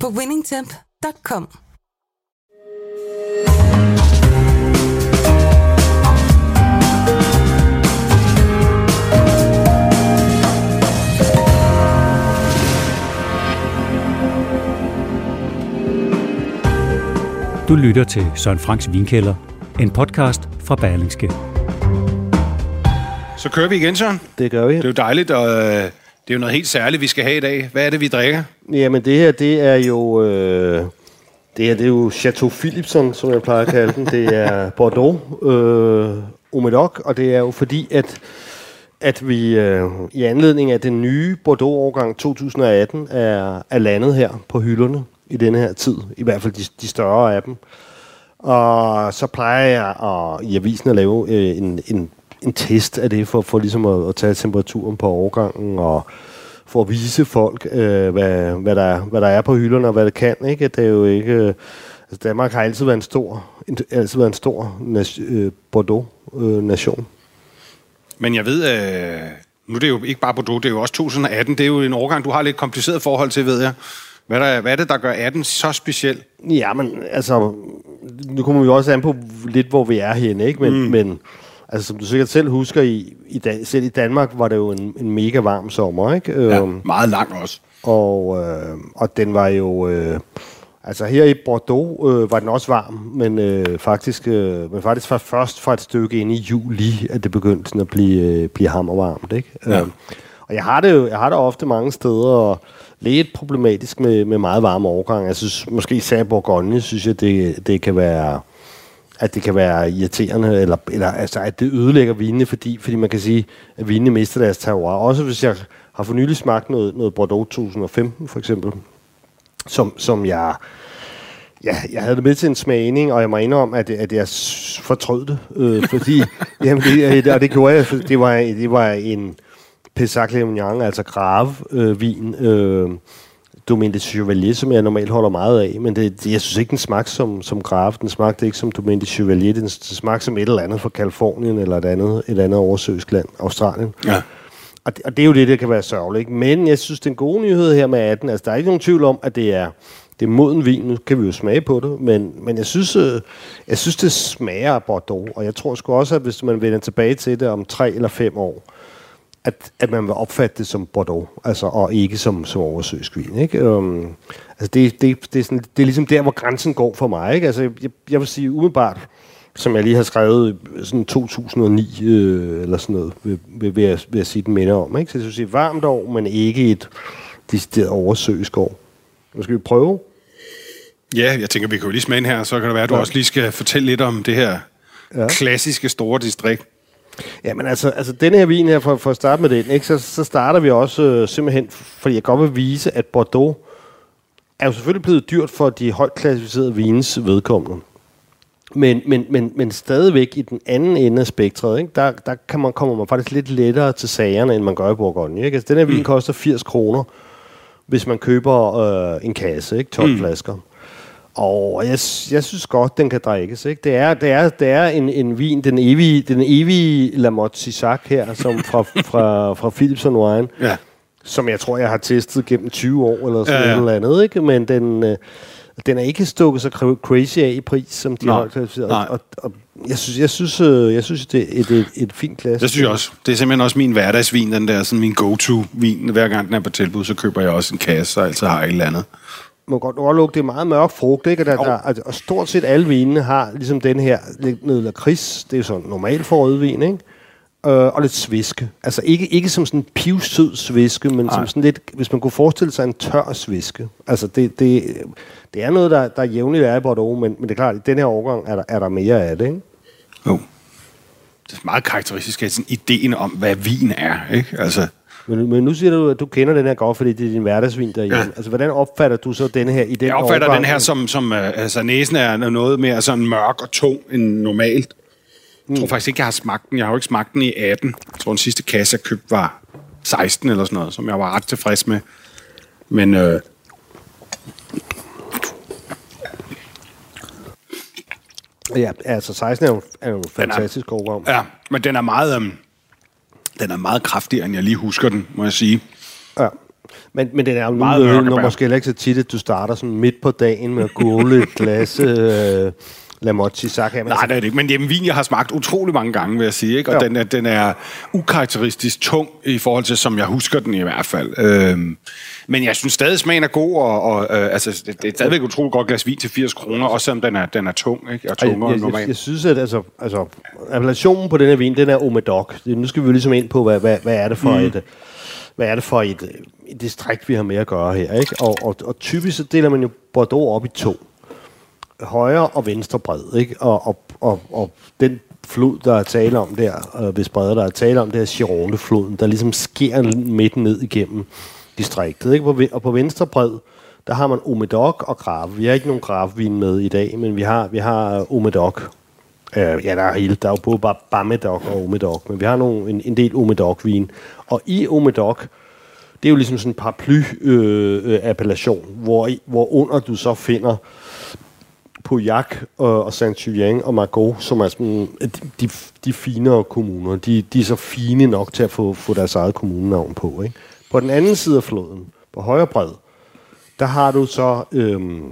på winningtemp.com. Du lytter til Søren Franks Vinkælder, en podcast fra Berlingske. Så kører vi igen, Søren. Det gør vi. Det er jo dejligt, og øh, det er jo noget helt særligt, vi skal have i dag. Hvad er det, vi drikker? Jamen det her, det er jo... Øh, det her, det er jo Chateau Philipson, som jeg plejer at kalde den. Det er Bordeaux, øh, Omedoc, og det er jo fordi, at at vi øh, i anledning af den nye Bordeaux-årgang 2018 er, er landet her på hylderne i denne her tid. I hvert fald de, de større af dem. Og så plejer jeg at, i avisen at lave øh, en, en, en test af det, for, for ligesom at, at tage temperaturen på årgangen, og for at vise folk, øh, hvad, hvad, der, hvad der er på hylderne, og hvad det kan. Ikke? Det er jo ikke... Øh, altså Danmark har altid været en stor, en, altid været en stor øh, Bordeaux-nation. Øh, Men jeg ved, øh, nu er det jo ikke bare Bordeaux, det er jo også 2018. Det er jo en årgang, du har lidt kompliceret forhold til, ved jeg. Hvad, der, hvad er det, der gør 18 så speciel? Ja, men altså, nu kommer vi jo også an på lidt, hvor vi er henne, ikke? Men, mm. men altså, som du sikkert selv husker, i, i Dan- selv i Danmark var det jo en, en mega varm sommer, ikke? Ja, Øhm, meget lang også. og, øh, og den var jo... Øh, altså her i Bordeaux øh, var den også varm, men øh, faktisk, øh, men faktisk var først fra et stykke ind i juli, at det begyndte sådan at blive, øh, blive hammervarmt, ikke? Ja. Øhm, og jeg har det jo jeg har det ofte mange steder, og lidt problematisk med, med meget varme overgang. Jeg synes, måske især i Bourgogne, synes jeg, det, det kan være at det kan være irriterende, eller, eller altså, at det ødelægger vinene, fordi, fordi man kan sige, at vinene mister deres terroir. Også hvis jeg har for nylig smagt noget, noget Bordeaux 2015, for eksempel, som, som jeg... Ja, jeg havde det med til en smagning, og jeg må indrømme, at, at jeg fortrød det, øh, fordi, jamen det, og det gjorde jeg, for det var, det var en Pessac Léognan, altså grave-vin, øh, Domaine de Chevalier, som jeg normalt holder meget af, men det, jeg synes ikke, den smagte som, som grave, den smagte ikke som Domaine de Chevalier, den, smagte som et eller andet fra Kalifornien, eller et andet, et andet oversøisk land, Australien. Ja. Og det, og det er jo det, der kan være sørgeligt. Men jeg synes, den gode nyhed her med 18, altså der er ikke nogen tvivl om, at det er, det er moden vin. Nu kan vi jo smage på det, men, men jeg, synes, øh, jeg synes, det smager af Bordeaux. Og jeg tror sgu også, at hvis man vender tilbage til det om tre eller fem år, at, at man vil opfatte det som Bordeaux, altså, og ikke som, som oversøisk vin. Ikke? Um, altså det, det, det, er sådan, det er ligesom der, hvor grænsen går for mig. Ikke? Altså, jeg, jeg vil sige umiddelbart, som jeg lige har skrevet sådan 2009 øh, eller sådan noget, vil, vil, vil, jeg, vil jeg sige den minder om. Ikke? Så jeg synes, det er varmt år, men ikke et decideret oversøisk år. Nu skal vi prøve. Ja, jeg tænker, vi kan jo lige smage her, så kan det være, at du Ja. også lige skal fortælle lidt om det her ja. klassiske store distrikt. Ja, men altså, altså den her vin her, for, for at starte med den, ikke, så, så starter vi også øh, simpelthen, fordi jeg godt vil vise, at Bordeaux er jo selvfølgelig blevet dyrt for de højt klassificerede vines vedkommende. Men, men, men, men stadigvæk i den anden ende af spektret, ikke, der, der kan man, kommer man faktisk lidt lettere til sagerne, end man gør i Bourgogne. Ikke? Altså, den her vin koster 80 kroner, hvis man køber øh, en kasse, ikke? 12 mm. flasker. Og jeg, jeg synes godt, den kan drikkes. Ikke? Det er, det er, det er en, en vin, den evige, den evige La Motte Sisac her, som fra, fra, fra Philipson Wine, Ja. som jeg tror, jeg har testet gennem 20 år eller sådan Ja, ja, eller andet. Ikke? Men den, øh, den er ikke stukket så cra- crazy af i pris, som de har klassificeret. Nej. Og, og jeg synes, jeg synes, øh, jeg synes det er et, et, et fint klasse. Det synes jeg også. Det er simpelthen også min hverdagsvin, den der sådan min go-to-vin. Hver gang den er på tilbud, så køber jeg også en kasse, jeg altid har et eller andet. Man kan godt, lugte, det er meget mørk frugt, ikke? Og, der, der, altså, og stort set alle vinene har ligesom den her, lidt noget lakrids, det er sådan normalt for rødvin, ikke? Øh, og lidt sviske. Altså ikke, ikke som sådan en pivsød sviske, men som sådan lidt, hvis man kunne forestille sig en tør sviske. Altså det, det, det er noget, der, der jævnligt er i Bordeaux, men, men det er klart, at i den her årgang er der, er der mere af det, ikke? Jo. Det er meget karakteristisk af sådan ideen om, hvad vin er. Ikke? Altså, Men, men nu siger du, at du kender den her godt, fordi det er din hverdagsvin derhjemme. Ja. Altså, hvordan opfatter du så den her i den Jeg opfatter årgang? den her som, som uh, altså næsen er noget mere sådan mørk og tung end normalt. Jeg tror faktisk ikke, jeg har smagt den. Jeg har jo ikke smagt den i 18. Jeg tror, den sidste kasse, jeg købte, var 16 eller sådan noget, som jeg var ret tilfreds med. Men øh, Ja, altså 16 er jo, er jo en fantastisk årgang. ja, men den er meget, øhm, den er meget kraftigere, end jeg lige husker den, må jeg sige. Ja. Men, men den er jo Meget mørkebær. nu måske heller ikke så tit, at du starter sådan midt på dagen med at gule et glas øh, Lamotti Saka. Men Nej, det er det ikke. Men det er en vin, jeg har smagt utrolig mange gange, vil jeg sige. Ikke? Og den, er, den er ukarakteristisk tung i forhold til, som jeg husker den i hvert fald. Øhm, men jeg synes stadig, smagen er god, og, og øh, altså, det, det er stadigvæk et utroligt godt glas vin til 80 kroner, også selvom den er, den er tung, ikke? og jeg, tungere jeg, end jeg, normalt. jeg synes, at altså, altså, appellationen på den her vin, den er Omedok. Det- Nu skal vi jo ligesom ind på, hvad, hvad, hvad er det for mm. et... Hvad er det for et, øh, et distrikt, vi har med at gøre her? Ikke? Og, og, og typisk så deler man jo Bordeaux op i to. Højre og venstre bred. Ikke? Og, og, og, og den flod, der er tale om der, øh, hvis bredder, der er tale om, det er Gironde-floden, der ligesom sker midt ned igennem distriktet. Ikke? På, og på venstre bred, der har man Omedoc og Grave. Vi har ikke nogen Gravevin med i dag, men vi har, vi har Omedok. Omedoc. Øh, ja, der er, hele, der er jo både bare og Omedoc, men vi har nogle, en, en del Omedoc-vin. Og i Omedoc, det er jo ligesom sådan en paraply-appellation, øh, øh, hvor, hvor under du så finder Pujak og, og Saint-Julien og Margot, som er sådan, de, de, de finere kommuner. De, de er så fine nok til at få, få deres eget kommunenavn på. Ikke? På den anden side af floden, på højre bred, der har du så øhm,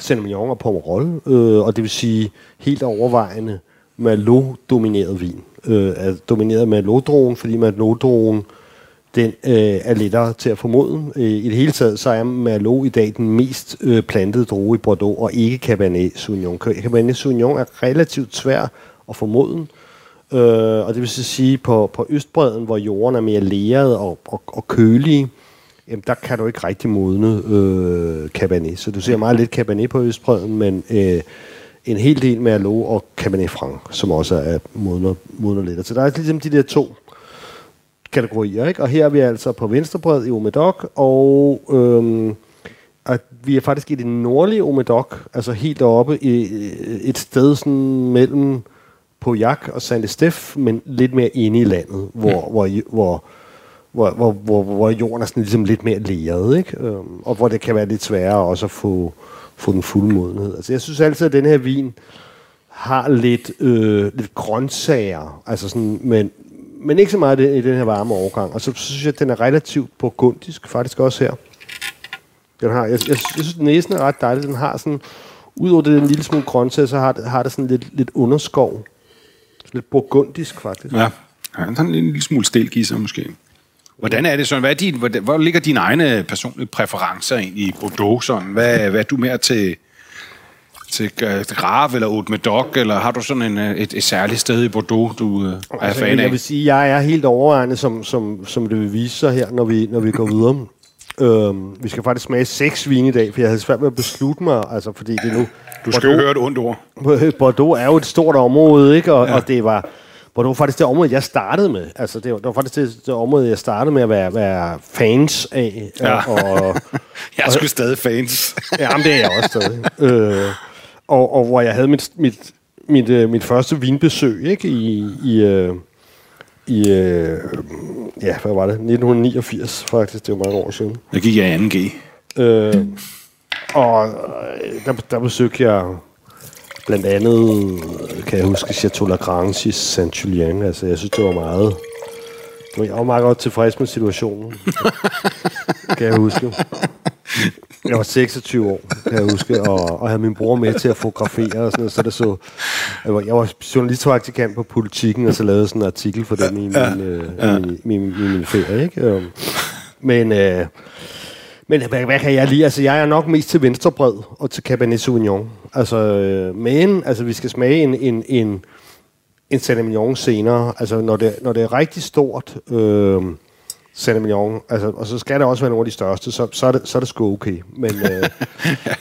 Saint-Emilion og Pomerol, øh, og det vil sige helt overvejende Merlot-domineret vin. Øh, er domineret med Merlot-drogen, fordi Merlot-drogen den øh, er lettere til at formode. Øh, I det hele taget, så er Merlot i dag den mest øh, plantede droge i Bordeaux, og ikke Cabernet Sauvignon. Cabernet Sauvignon er relativt svær at formoden, øh, og det vil så sige, på, på Østbreden, hvor jorden er mere leret og, og, og kølig, jamen, der kan du ikke rigtig modne øh, Cabernet. Så du ser meget lidt Cabernet på Østbreden, men øh, en hel del Merlot og Cabernet Franc, som også er modner, modner lidt. Så der er ligesom de der to kategorier, ikke? Og her er vi altså på venstrebred i Omedoc, og, øhm, og vi er faktisk i det nordlige Omedoc, altså helt oppe i et sted sådan mellem Pauillac og saint Estef, men lidt mere inde i landet, hvor, mm. hvor, hvor, hvor, hvor, hvor, hvor jorden er sådan ligesom lidt mere leret, ikke? Øhm, og hvor det kan være lidt sværere også at få, få den fulde modenhed. Altså jeg synes altid, at den her vin har lidt, øh, lidt grøntsager, altså sådan, men, men ikke så meget i den- i den her varme overgang. Og så, så synes jeg, at den er relativt burgundisk, faktisk også her. Den har, jeg, jeg, jeg synes, at næsen er ret dejlig. Den har sådan, udover det en lille smule grøntsag, så har, det- har det sådan lidt, lidt underskov. Lidt burgundisk, faktisk. Ja, ja sådan en lille smule stilk i sig måske. Hvordan er det sådan? Hvad er din, hvor, hvor ligger dine egne personlige præferencer ind i Bordeaux? Sådan? Hvad, hvad er du mere til, til øh, Grave eller Haute Medoc, eller har du sådan en, øh, et, et særligt sted i Bordeaux, du øh, er Altså, fan jeg af? vil sige, jeg er helt overvejende, som, som, som det vil vise sig her, når vi, når vi går videre. Øhm, vi skal faktisk smage seks vine i dag, for jeg havde svært ved at beslutte mig, altså fordi det nu... Du skal jo høre et ondt ord. Bordeaux er jo et stort område, ikke? Og, ja. og det var... Bordeaux var faktisk det område, jeg startede med. Altså, det var, det var faktisk det, det område, jeg startede med at være, være fans af. Ja. Og, Jeg er sgu stadig fans. Jamen, det er jeg også stadig. øh, og, og hvor jeg havde mit, mit, mit, øh, mit første vinbesøg, ikke? I, i, øh, i øh, ja, hvad var det? 1989, faktisk. Det var mange år siden. Jeg gik i 2G. Øh, og øh, der, der besøgte jeg blandt andet, kan jeg huske, Chateau Lagrange i Saint-Julien. Altså, jeg synes, det var meget... Jeg var meget godt tilfreds med situationen. kan jeg huske. Jeg var 26 år, kan jeg huske, og, og havde min bror med til at fotografere og sådan noget, så det så... Jeg var, jeg var journalistpraktikant på politikken, og så lavede sådan en artikel for dem i min, ja, øh, ja. min, min, min, min ferie, ikke? Øhm, Men, øh, men hvad, hvad kan jeg lide? Altså, jeg er nok mest til venstrebred og til Cabernet Sauvignon. Altså, øh, men altså, vi skal smage en, en, en, en Sauvignon senere. Altså, når det, når det er rigtig stort, øh, Sauvignon, altså, og så skal det også være nogle af de største, så, så, er, det, så er det sgu okay. Men, øh,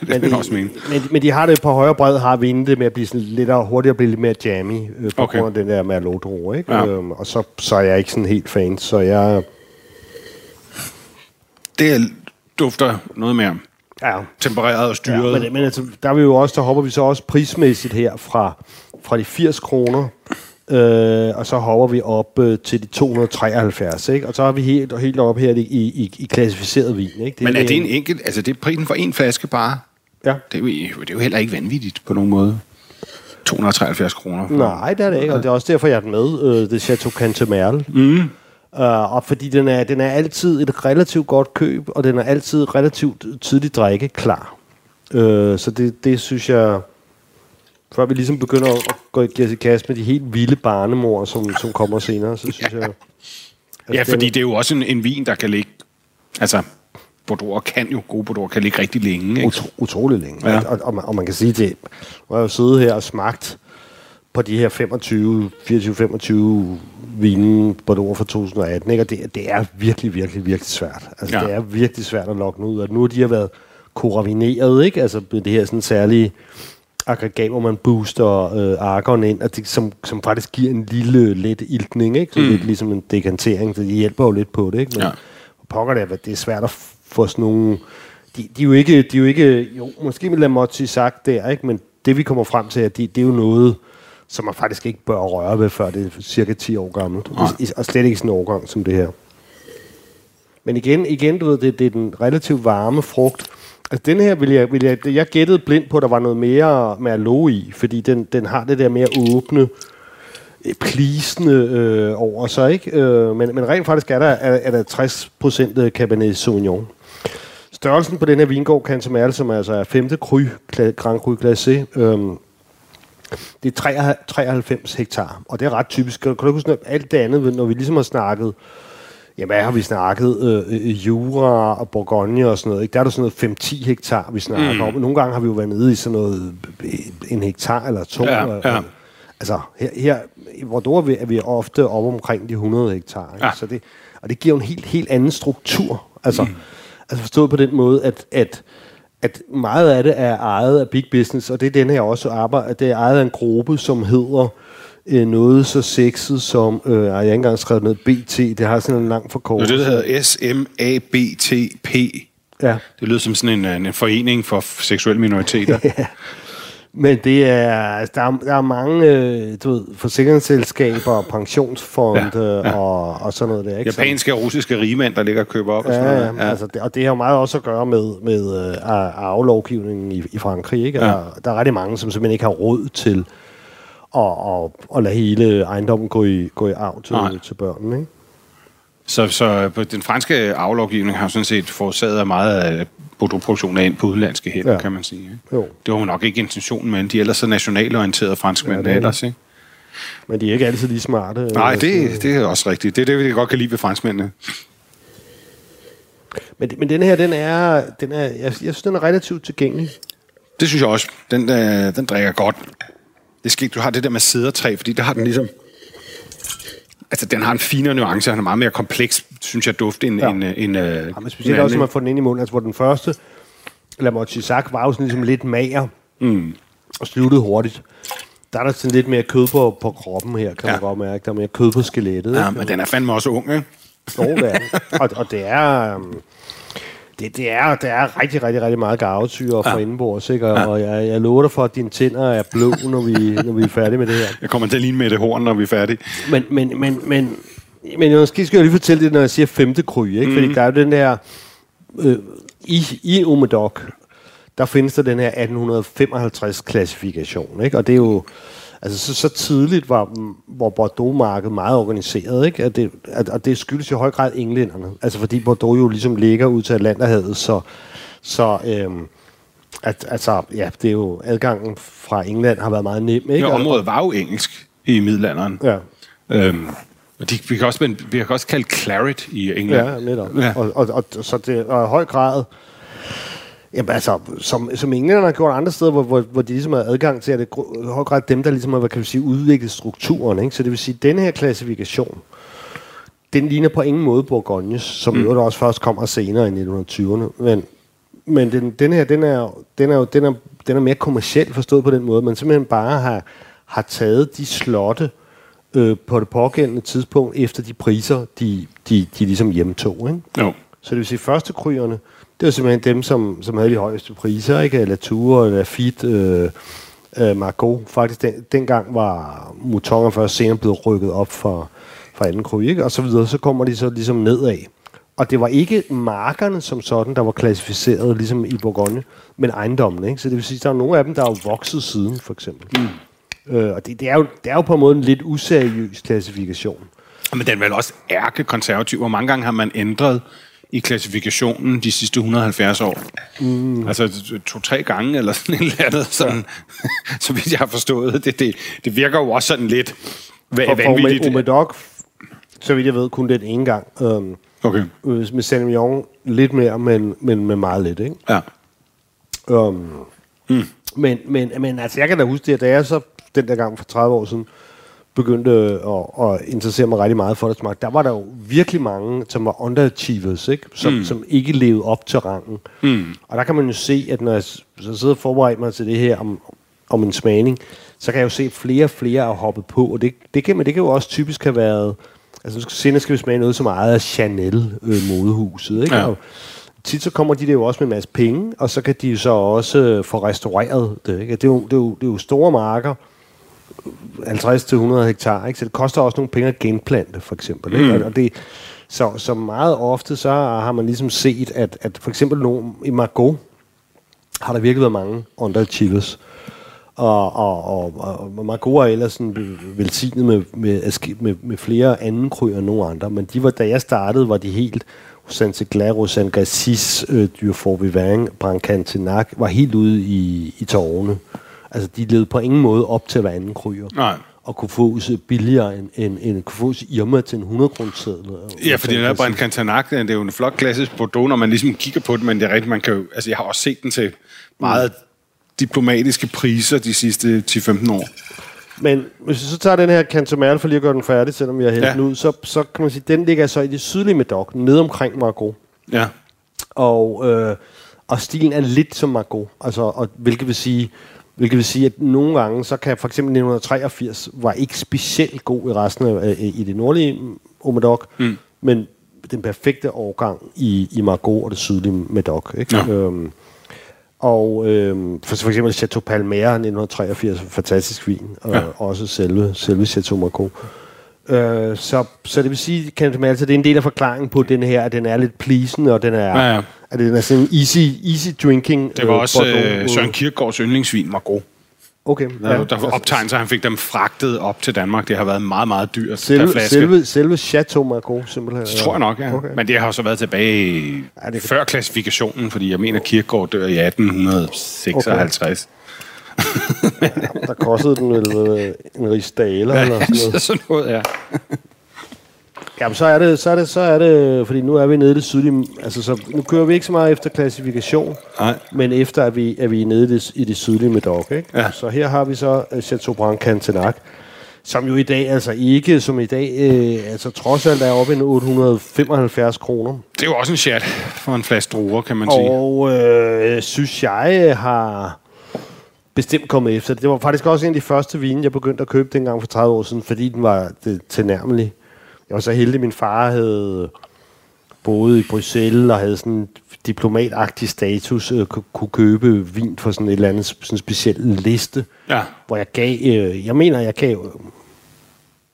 men, vil jeg også mene. men, men, de har det på højre bred, har vinde det med at blive sådan lidt hurtigere, blive lidt mere jammy, øh, på Okay. grund af den der Merlot-droge, ikke? Ja. Øhm, og så, så er jeg ikke sådan helt fan, så jeg det dufter noget mere Ja. tempereret og styret. Ja, men, men altså, der, er vi jo også, der hopper vi så også prismæssigt her fra, fra de 80 kroner, øh, og så hopper vi op øh, til de 273, ikke? Og så er vi helt, helt op her i, i, i klassificeret vin, ikke? men er det en enkelt... Altså, det er prisen for en flaske bare. Ja. Det er, jo, det er jo heller ikke vanvittigt på nogen måde. 273 kroner. Nej, det er det ikke, og det er også derfor, jeg er den med. Øh, det er Chateau Cantemerle. Mm. Uh, og fordi den er, den er altid et relativt godt køb, og den er altid relativt tidligt drikke klar. Uh, så det, det synes jeg, før vi ligesom begynder at gå i give os i kast med de helt vilde barnemor, som, som kommer senere, så synes jeg... at Ja, fordi det er jo også en, en vin, der kan ligge... Altså, Bordeaux kan jo, gode Bordeaux kan ligge rigtig længe. Ikke? Utro, utrolig længe. Ja. Ja. Og, og, man, og man kan sige, det, nu har jeg jo siddet her og smagt på de her 25, 24-25 vinen år fra 2018, ikke? og det, det er virkelig, virkelig, virkelig svært. Altså, Ja. ja. Det er virkelig svært at lokke ud, og nu har de har været koravineret, ikke? Altså med det her sådan særlige aggregat, hvor man booster øh, argon ind, og det, som, som faktisk giver en lille let iltning, ikke? Så mm. lidt ligesom en dekantering, så de hjælper jo lidt på det, ikke? Men Ja. ja. pokker det, at det er svært at få sådan nogle... De, de, er jo ikke, de er jo ikke... Jo, måske med Lamotti sagt der, ikke? Men det vi kommer frem til, at de, det er jo noget, som man faktisk ikke bør røre ved, før det er cirka 10 år gammelt. I- Og slet ikke sådan en årgang som det her. Men igen, igen du ved, det, det er den relativt varme frugt. Altså den her vil jeg, vil jeg, jeg gættede blind på, at der var noget mere Merlot i, fordi den, den har det der mere åbne, øh, plisende øh, over sig, ikke? Øh, men, men rent faktisk er der, er, er der 60% øh, Cabernet Sauvignon. Størrelsen på den her vingård, kan som altså er femte kry, Grand Cru Glacé, øh, det er 93 hektar, og det er ret typisk. Kan du huske, alt det andet, når vi ligesom har snakket, jamen hvad har vi snakket, øh, øh, Jura og Bourgogne og sådan noget, ikke? der er der sådan noget 5-10 hektar, vi snakker mm. om. Nogle gange har vi jo været nede i sådan noget, øh, en hektar eller to. Ja, og- ja. Altså, her, her i Bordeaux er vi, er vi ofte oppe omkring de 100 hektar. Ikke? Ja. Så det, og det giver en helt, helt anden struktur. Altså, mm. altså forstået på den måde, at, at, at meget af det er ejet af big business, og det er den her også arbejde, det er ejet af en gruppe, som hedder øh, noget så sexet som, øh, jeg har ikke engang skrevet noget, BT, det har sådan en lang Det er forkortelse. det, der hedder S-M-A-B-T-P. Ja. Det lyder som sådan en, en forening for seksuelle minoriteter. Men det er, altså, der, er, der er mange øh, du ved, forsikringsselskaber og pensionsfonde Ja, ja, ja. Og, og sådan noget der. Ikke? Japanske og russiske rigmænd, der ligger og køber op og sådan Ja, noget. ja, altså det, og det har jo meget også at gøre med, med øh, arvelovgivningen i, i Frankrig. Ikke? Ja. Der, der er rigtig mange, som simpelthen ikke har råd til at, at, at lade hele ejendommen gå i, gå i arv Nej. til, til børnene. Ikke? Så, så på den franske aflovgivning har sådan set forårsaget meget af Bordeaux-produktionen af ind på udenlandske hænder, ja. Kan man sige. Ikke? Jo. Det var jo nok ikke intentionen, men de er ellers så nationalorienterede franskmænd Ja, er ellers, ikke? Men de er ikke altid lige smarte. Nej, Altså, det, det er også rigtigt. Det er det, vi godt kan lide ved franskmændene. Men, men den her, den er, den er jeg, jeg synes, den er relativt tilgængelig. Det synes jeg også. Den, øh, den drikker godt. Det skal ikke, du har det der med sædertræ, fordi der har den ligesom... Altså, den har en finere nuance, den er meget mere kompleks, synes jeg, duft end... Ja. end, øh, end øh, Ja, men en specielt også, når man får den ind i munden. Altså, hvor den første, La Mochisac, var jo sådan ligesom lidt mager mm. og sluttede hurtigt. Der er der sådan lidt mere kød på, på kroppen her, kan ja. Man godt mærke. Der er mere kød på skelettet. Ja, ikke? men den er fandme også ung, ikke? Jo, og, og det er... Um, det, det, er, det er rigtig, rigtig, rigtig meget garvetyre ja. for indenbords, ikke? Og, ja. og jeg, jeg lover dig for, at dine tænder er blå, når vi, når vi er færdige med det her. Jeg kommer til at ligne med det horn, når vi er færdige. Men, men, men, men, men jeg skal, skal jeg lige fortælle det, når jeg siger femte kryge, ikke? Mm. Fordi der er jo den der... Øh, I, I Omedoc, der findes der den her 1855-klassifikation, ikke? Og det er jo... Altså, så, så tidligt var, hvor Bordeaux-markedet meget organiseret, ikke? At det, at, og det skyldes i høj grad englænderne. Altså, fordi Bordeaux jo ligesom ligger ud til Atlanterhavet, så... så øhm, at, altså, ja, det er jo... Adgangen fra England har været meget nem, ikke? Ja, Og- området var jo engelsk i middelalderen. Ja. Øhm, og de, vi, kan også, vi kan også kalde claret i England. Ja, netop. Ja. Og, og, og, så det er i høj grad, jamen altså, som, som englænderne har gjort andre steder, hvor, hvor, hvor de ligesom har adgang til, at det er høj grad dem, der ligesom har, hvad kan vi sige, udviklet strukturen. Ikke? Så det vil sige, at denne her klassifikation, den ligner på ingen måde Bourgognes, som mm. jo også først kommer senere i 1920'erne. Men, men den, den her, den er, den er jo den er, den er mere kommercielt forstået på den måde, man simpelthen bare har, har taget de slotte øh, på det pågældende tidspunkt efter de priser, de, de, de ligesom hjemtog. Ikke? Jo. Så det vil sige, første kryerne, det var simpelthen dem, som, som havde de højeste priser, ikke? Latour, Lafitte, øh, øh, Margot. Faktisk den, dengang var Mouton først senere blevet rykket op for, for anden kry, ikke? Og så videre, så kommer de så ligesom nedad. Og det var ikke markerne som sådan, der var klassificeret, ligesom i Bourgogne, men ejendommen. Ikke? Så det vil sige, at der er nogle af dem, der er vokset siden, for eksempel. Mm. Øh, og det, det, er jo, det er jo på en måde en lidt useriøs klassifikation. Men den er vel også ærke-konservativ. Hvor mange gange har man ændret i klassifikationen de sidste 170 år? Mm. Altså to-tre gange, eller sådan et eller andet, sådan, ja. så vidt jeg har forstået. Det, det, det virker jo også sådan lidt for, vanvittigt. For Omedoc, så vidt jeg ved, kun den ene gang. Um, Okay. Med Sauvignon lidt mere, men, men med meget lidt, ikke? Ja. Um, mm. men, men, men altså, jeg kan da huske det, at da jeg så den der gang for 30 år siden begyndte at, at interessere mig rigtig meget for det smag, der var der jo virkelig mange, som var underachievers, ikke? Som, mm. som ikke levede op til rangen. Mm. Og der kan man jo se, at når jeg så sidder og forbereder mig til det her om, om en smagning, så kan jeg jo se, at flere og flere er hoppet på, og det, det, kan, men det kan jo også typisk have været Altså, senere skal vi smage noget, som ejet af Chanel, øh, modehuset, ikke? Ja. Og tit så kommer de der jo også med en masse penge, og så kan de så også øh, få restaureret det, ikke? Det er jo, det er jo, det er jo store marker, 50-100 hektar, ikke? Så det koster også nogle penge at genplante, for eksempel, ikke? Mm. Og det, så, så meget ofte, så har man ligesom set, at, at for eksempel nogen, i Margot, har der virkelig været mange underachievers og, og, og, og Margot er ellers sådan velsignet med, med, med, med flere anden kryer end nogen andre, men de var, da jeg startede, var de helt Saint-Clair, Rosanne Gassis, øh, Durfort Vivant, Brancantenac, var helt ude i, i tårne. Altså, de levede på ingen måde op til hver anden kryer. Nej og kunne få billigere end, end, end kunne få Irma til en 100 kroner. Ja, fordi den der Brand Cantanac, det er jo en flot klassisk Bordeaux, når man ligesom kigger på den, men det er rigtigt, man kan jo, altså jeg har også set den til meget diplomatiske priser de sidste 10-15 år. Men hvis vi så tager den her Cantomerle for lige at gøre den færdig, selvom vi har ja. den ud, så, så kan man sige, den ligger så i det sydlige Medoc, nede omkring Margot. Ja. Og, øh, og stilen er lidt som Margot, altså, og, hvilket vil sige, Hvilket vil sige, at nogle gange, så kan for eksempel 1983 var ikke specielt god i resten af i det nordlige Omedoc, mm. men den perfekte årgang i, i Margot og det sydlige Medoc. Ikke? Ja. Øhm, og øh, for, for eksempel Chateau Palmer 1983, fantastisk vin, og ja. også selve, selve Chateau Margaux. Øh, så, så det vil sige, kan det altså, det er en del af forklaringen på den her, at den er lidt pleasende, og den er, ja, ja. Er sådan easy, easy drinking. Det var øh, også øh, Søren Kierkegaards yndlingsvin, Margaux. Okay. Ja, der, var optegnelser, han fik dem fragtet op til Danmark. Det har været meget, meget dyrt selve. Selve, selve Chateau Margaux, simpelthen? Det tror jeg nok, ja. Okay. Men det har så været tilbage ja, det før klassifikationen, fordi jeg mener, Kierkegaard dør i 1856. Okay. ja, der kostede den vel øh, en rigsdaler ja, eller sådan noget. sådan noget, ja. Jamen, så er det, så er det, så er det, fordi nu er vi nede i det sydlige, altså så, nu kører vi ikke så meget efter klassifikation, Nej. men efter at vi, er vi nede i det, i det sydlige Medoc, ikke? Ja. Så her har vi så uh, Chateaubriand Cantenac, som jo i dag altså ikke, som i dag, øh, altså trods alt er oppe i 875 kroner. Det er jo også en chat for en flaske druer, kan man sige. Og øh, synes jeg har bestemt kommet efter det. Det var faktisk også en af de første vine, jeg begyndte at købe dengang for 30 år siden, fordi den var det, tilnærmelig jeg var så heldig, at min far havde boet i Bruxelles og havde sådan diplomatagtig status, øh, kunne købe vin for sådan et eller andet sådan speciel liste, ja. hvor jeg gav, øh, jeg mener, jeg gav øh,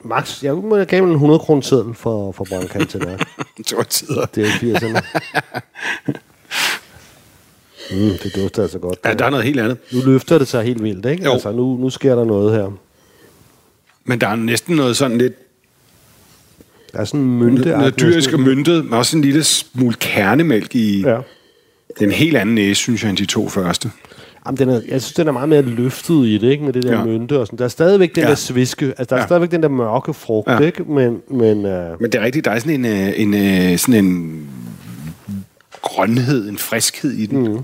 max, jeg, jeg gav en 100 kroner seddel for, for Branca til det. det var tider. Det er 80'erne. Mm, det dufter altså godt. Ja, der er noget helt andet. Nu løfter det sig helt vildt, ikke? Jo. Altså, nu, nu sker der noget her. Men der er næsten noget sådan lidt der er sådan en mynte. Dyrisk og myntet, men også en lille smule kernemælk i ja. den helt anden næse, synes jeg, end de to første. Jamen, den er, jeg synes, den er meget mere løftet i det, ikke? Med det der ja. mynte og sådan. Der er stadigvæk den ja. der sviske, altså der er ja. stadigvæk den der mørke frugt, ja. ikke? Men, men, uh... men det er rigtigt, der er sådan en, øh, en, en, øh, sådan en grønhed, en friskhed i den. Mm.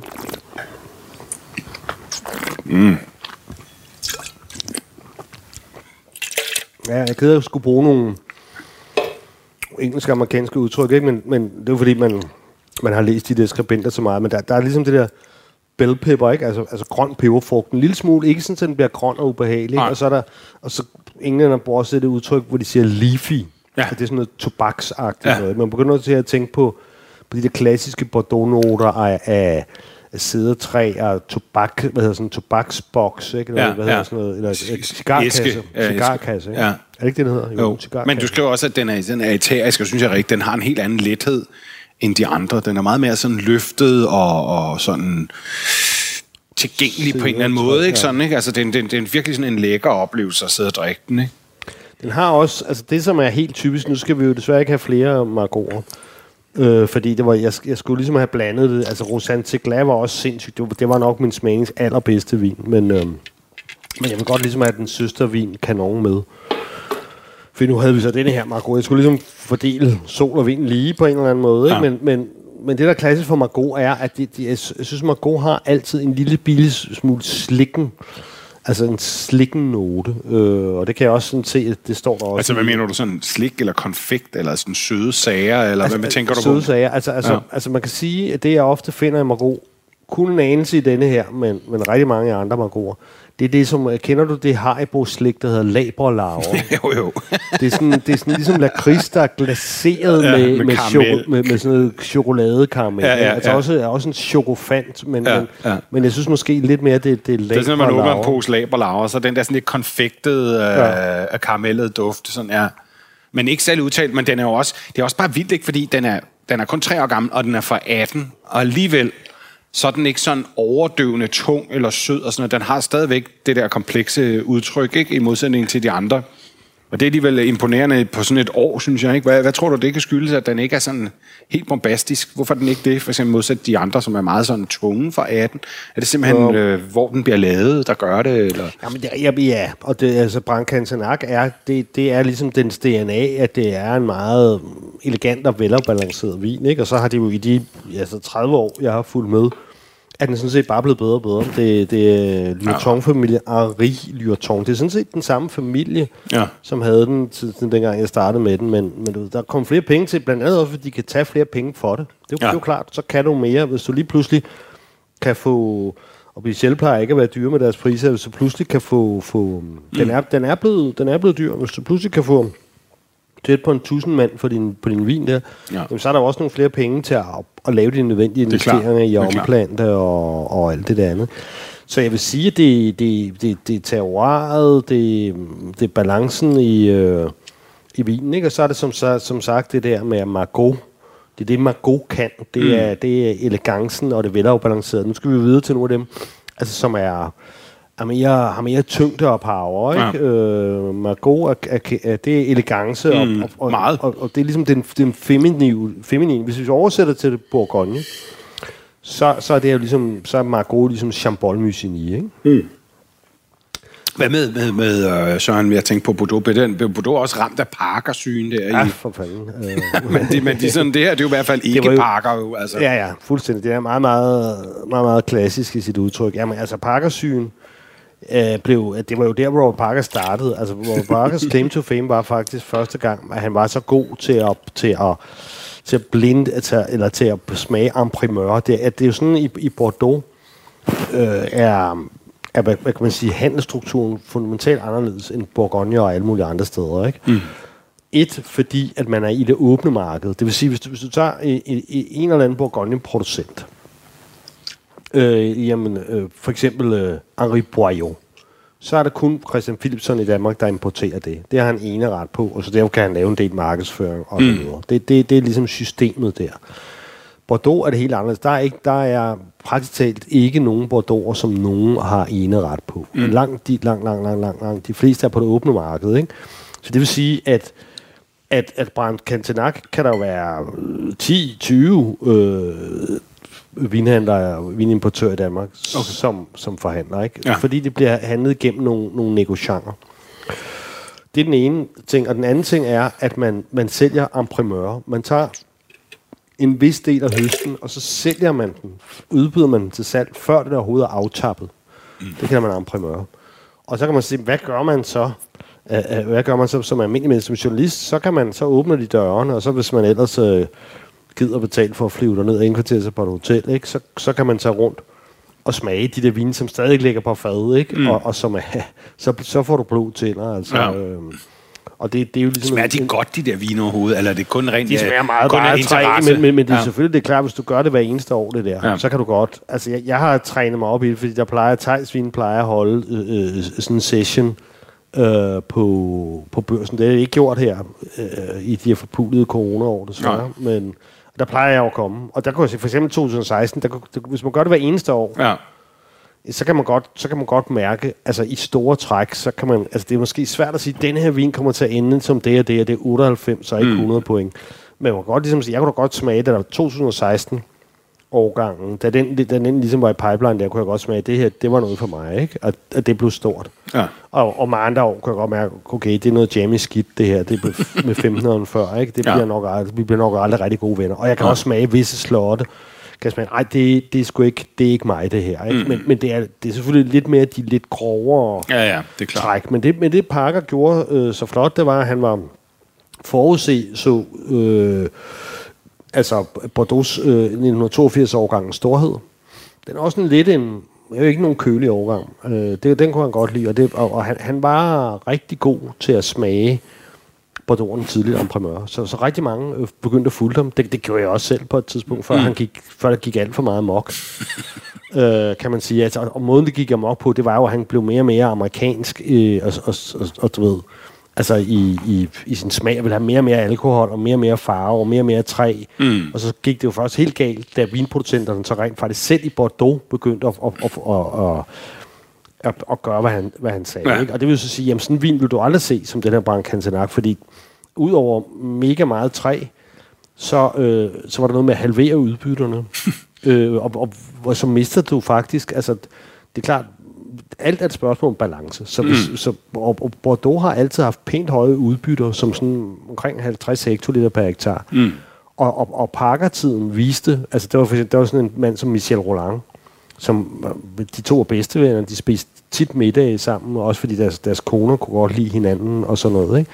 Mm. Ja, jeg keder at skulle bruge nogle engelsk-amerikanske udtryk, ikke? Men, men det er jo fordi, man, man har læst de der skribenter så meget, men der, der er ligesom det der bell pepper, ikke? Altså, altså grøn peberfrugt. En lille smule, ikke sådan, at den bliver grøn og ubehagelig. Og så er der, og så englænder bruger også det udtryk, hvor de siger leafy. Ja. det er sådan noget tobaksagtigt ja. noget. Man begynder til at tænke på, på de der klassiske Bordeaux-noter af, af, af sædertræ og tobak, hvad hedder sådan en tobaksboks, ikke? Eller, Ja, hvad hedder ja. sådan noget? Eller et cigarkasse. Æske. cigarkasse, ikke? Ja. Er det ikke det, den hedder? Jo, cigarkasse. men du skriver også, at den er, den er etærisk, og synes jeg rigtigt, den har en helt anden lethed end de andre. Den er meget mere sådan løftet og, og sådan tilgængelig på en eller anden måde, ikke? Sådan, ikke? Altså, det er, en- det, er, virkelig sådan en lækker oplevelse at sidde og drikke den, ikke? Den har også, altså det som er helt typisk, nu skal vi jo desværre ikke have flere margorer, øh, fordi det var, jeg, jeg skulle ligesom have blandet det, altså Rosanne Tegla var også sindssygt, det var, det var nok min smagings allerbedste vin, men, øh, men jeg vil godt ligesom have den søstervin kanon med. For nu havde vi så denne her Margot. Jeg skulle ligesom fordele sol og vind lige på en eller anden måde. Ikke? Ja. Men, men, men det, der er klassisk for Margot, er, at det, det, jeg sy- jeg synes, Margot har altid en lille bitte smule slikken. Altså en slikken note. Øh, og det kan jeg også sådan se, at det står der også. Altså, hvad mener du? Sådan slik eller konfekt, eller sådan søde sager, eller altså, hvad tænker du på? Søde sager. Altså, altså, Ja. altså, man kan sige, at det, jeg ofte finder i Margot, kun en anelse i denne her, men, men rigtig mange andre Margoter, det er det, som, øh, kender du det Haribo-slik, der hedder laberlarver? jo, jo. Det er sådan, det er sådan ligesom lakrids, der er glaseret Ja, ja, med, med med, choko, med, med sådan noget chokoladekaramel. Ja, ja, altså ja. også, også en chokofant, men, Ja, ja, men, ja. men jeg synes måske lidt mere, det, det er Det er sådan, når man åbner en laberlarver. pose laberlaver, så er den der sådan lidt konfektet, øh, Ja. ja. karamellet duft, sådan er. Men ikke særlig udtalt, men den er jo også, det er også bare vildt, ikke? fordi den er, den er kun tre år gammel, og den er fra 18, og alligevel, så er den ikke sådan overdøvende tung eller sød og sådan noget. Den har stadigvæk det der komplekse udtryk, ikke? i modsætning til de andre. Og det er alligevel imponerende på sådan et år, synes jeg. Ikke? Hvad, hvad tror du, det kan skyldes, at den ikke er sådan helt bombastisk? Hvorfor er den ikke det, for eksempel modsat de andre, som er meget sådan tunge fra 18? Er det simpelthen, øh, hvor den bliver lavet, der gør det? Eller? Jamen, ja, ja, og det, altså, Brancantenac er, det, det er ligesom dens DNA, at det er en meget elegant og velafbalanceret vin, ikke? Og så har det jo i de altså 30 år, jeg har fulgt med, at den sådan set bare blevet bedre og bedre. Det, det er Lurton-familie, Henri Lurton. Det er sådan set den samme familie, Ja. som havde den, til dengang jeg startede med den, men, men du der kom flere penge til, blandt andet også, fordi de kan tage flere penge for det. Det er jo, Ja. det er jo klart, så kan du mere, hvis du lige pludselig kan få og Michelle plejer ikke at være dyre med deres priser, hvis du pludselig kan få... få mm. den, er, den, er blevet, den er blevet dyr. Hvis du pludselig kan få tæt på en tusind mand på din, på din vin der, Ja. ja. jamen, så er der jo også nogle flere penge til at, at lave de nødvendige er investeringer i omplante og, og alt det der andet. Så jeg vil sige, at det, det, det, det er terroiret, det, det er balancen i, øh, i vinen, ikke? og så er det som, så, som sagt det der med Margot. Det er det, Margot kan. Det, mm. er, det er elegancen og det velafbalancerede. Nu skal vi videre til nogle af dem, altså, som er, er mere, har mere tyngde og power. Ikke? Ja. Øh, Margot er, er, er, det er elegance, Mm, og, og, og, meget. Og, og det er ligesom den, den feminine, feminine. Hvis vi oversætter til Bourgogne, så, så er det jo ligesom, så er Margot ligesom Chambol Musigny, ikke? Hvad med, med, med uh, Søren, jeg tænkte på Bordeaux? Blev den- blev Bordeaux også ramt af parkersygen der? Ja, I, for fanden. Øh, men det, men er sådan, det her det er jo i hvert fald ikke jo- parker jo. Altså. ja, ja, fuldstændig. Det er meget, meget, meget, meget klassisk i sit udtryk. Jamen, altså, Parkersyn øh, blev, det var jo der, hvor Robert Parker startede. Altså, Robert Parkers claim to fame var faktisk første gang, at han var så god til at, til at, til at blinde, altså, eller til at smage en primeur. Det, at det er jo sådan, i, i Bordeaux øh, er, er, hvad, hvad kan man sige, handelsstrukturen fundamentalt anderledes end Bourgogne og alle mulige andre steder, ikke? Mm. Et, fordi at man er i det åbne marked. Det vil sige, hvis du, hvis du tager en, en eller anden Bourgogne-producent, øh, jamen, øh, for eksempel øh, Henri Boyot, så er der kun Christian Philipsen i Danmark, der importerer det. Det har han ene ret på, og så derfor kan han lave en del markedsføring og så videre. Det, det, det er ligesom systemet der. Bordeaux er det helt anderledes. Der er, ikke, der er praktisk talt ikke nogen Bordeaux, som nogen har ene ret på. Mm. Langt, de, langt, langt, langt, langt, langt. De fleste er på det åbne marked. Ikke? Så det vil sige, at at, at Brandt Cantenac kan der jo være øh, 10-20 øh, vinhandlere, vinimportører i Danmark, okay. som, som forhandler. Ikke? Ja. Fordi det bliver handlet gennem nogle, nogle negocianter. Det er den ene ting. Og den anden ting er, at man, man sælger en primeur. Man tager en vis del af høsten, og så sælger man den, udbyder man den til salg, før det overhovedet er aftappet. Mm. Det kalder man en primeur. Og så kan man sige, hvad gør man så? Hvad gør man så som almindelig menneske, som journalist? Så kan man, så åbner de dørene, og så hvis man ellers uh, gider betale for at flyve derned og indkvartere sig på et hotel, ikke? Så, så kan man tage rundt og smage de der vine, som stadig ligger på fadet, ikke? Mm. Og, og som er, så, så får du blod til, altså. Ja. Øhm, Og det, det er jo ligesom... Smager de en- godt, de der vine overhovedet? Eller er det kun rent De smager meget kun bare træ, men, men, men det er Ja. selvfølgelig det er klart, hvis du gør det hver eneste år, det der, Ja. ja. så kan du godt... Altså, jeg, jeg har trænet mig op i det, fordi der plejer, Thijsvin plejer at holde øh, øh, sådan en session øh, på, på børsen. Det er ikke gjort her øh, i de her forpulede corona-år, desværre. Nej. Men der plejer jeg at komme. Og der kunne jeg se, for eksempel 2016, der, kunne- der, hvis man gør det hver eneste år, Ja. så kan man godt, så kan man godt mærke, altså i store træk, så kan man, altså det er måske svært at sige, at denne her vin kommer til at ende som det og det, og det er 98 og ikke 100 point. Men man kan godt ligesom sige, jeg kunne da godt smage, da der var 2016 årgangen, da den, da den ligesom var i pipeline, der kunne jeg godt smage, at det her, det var noget for mig, ikke? At, at det blev stort. Ja. Og, og med andre år kunne jeg godt mærke, okay, det er noget jammy skidt, det her, det er med 15 før, ikke? Det Ja. bliver nok aldrig, vi bliver nok aldrig rigtig gode venner. Og jeg kan også smage visse slotte, kan jeg smage, ej, det, det er sgu ikke, det er ikke mig, det her, ikke? Mm. Men, men det, er, det er selvfølgelig lidt mere de lidt grovere Ja, ja, det er klart. træk. Men det, men det Parker gjorde øh, så flot, det var, at han var forudse så øh, altså Bordeaux øh, 1982 årgangens storhed. Den er også en lidt en, jo ikke nogen kølig årgang. Øh, det, den kunne han godt lide, og, det, og, og han, han var rigtig god til at smage Bordeaux'en om primør. Så, så rigtig mange øh, begyndte at fulgte ham. Det, det gjorde jeg også selv på et tidspunkt, før, mm. han gik, før der gik alt for meget mok. øh, kan man sige. Altså, og, og måden, det gik amok på, det var jo, at han blev mere og mere amerikansk, øh, og, og, og, og du ved, altså i, i, i sin smag, ville have mere og mere alkohol, og mere og mere farve, og mere og mere træ. Mm. Og så gik det jo først helt galt, da vinproducenterne så rent faktisk selv i Bordeaux begyndte at, at, at, at, at at, at gøre, hvad han, hvad han sagde. Ja. Ikke? Og det vil så sige, jamen sådan en vin vil du aldrig se, som den her Brandt Cantenac, fordi udover mega meget træ, så, øh, så var der noget med at halvere udbytterne. øh, og, og, og så mister du faktisk, altså det er klart, alt er et spørgsmål om balance. Så, hvis, mm. så og, og Bordeaux har altid haft pænt høje udbytter, som sådan omkring 50 hektoliter per hektar. Mm. Og, og, og Parker-tiden viste, altså der var, for eksempel, der var sådan en mand som Michel Roland, som øh, de to er bedste venner, de spiste tit middag sammen, og også fordi deres, deres koner kunne godt lide hinanden og sådan noget. Ikke?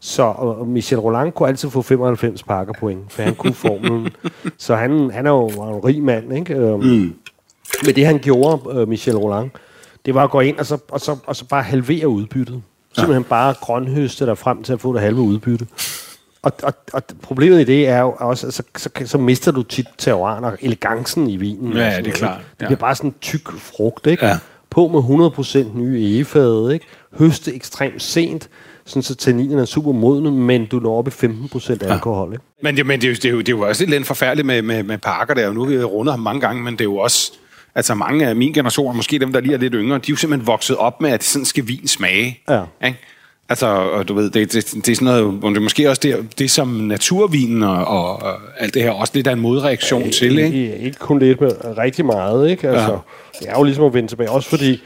Så og Michel Roland kunne altid få 95 pakker point, for han kunne formlen. så han, han er jo en rig mand. Ikke? Mm. Men det han gjorde, øh, Michel Roland, det var at gå ind og så, og så, og så bare halvere udbyttet. Simpelthen bare grønhøste der frem til at få det halve udbytte. Og, og, og problemet i det er jo også, at så, så, så mister du tit terroiren og elegancen i vinen. Ja, sådan det er klart, ikke? Det ja. bliver bare sådan en tyk frugt, ikke? Ja. På med 100% nye egefade, ikke? Høste ekstremt sent, sådan så tanninerne er super modne, men du når op i 15% alkohol, ikke? Men, det, men det, er jo, det, er jo, det er jo også lidt forfærdeligt med, med, med Parker der, og nu vi rundet ham mange gange, men det er jo også, altså mange af min generation, måske dem, der lige er lidt yngre, de er jo simpelthen vokset op med, at sådan skal vin smage. Ja. Ikke? Altså, og du ved, det, det, det er sådan noget, det er måske også det, det som naturvinen og, og, og alt det her, også lidt af en modreaktion til, ikke? Ikke, ikke kun lidt, men rigtig meget, ikke? Altså, Ja. Det er jo ligesom at vende tilbage, også fordi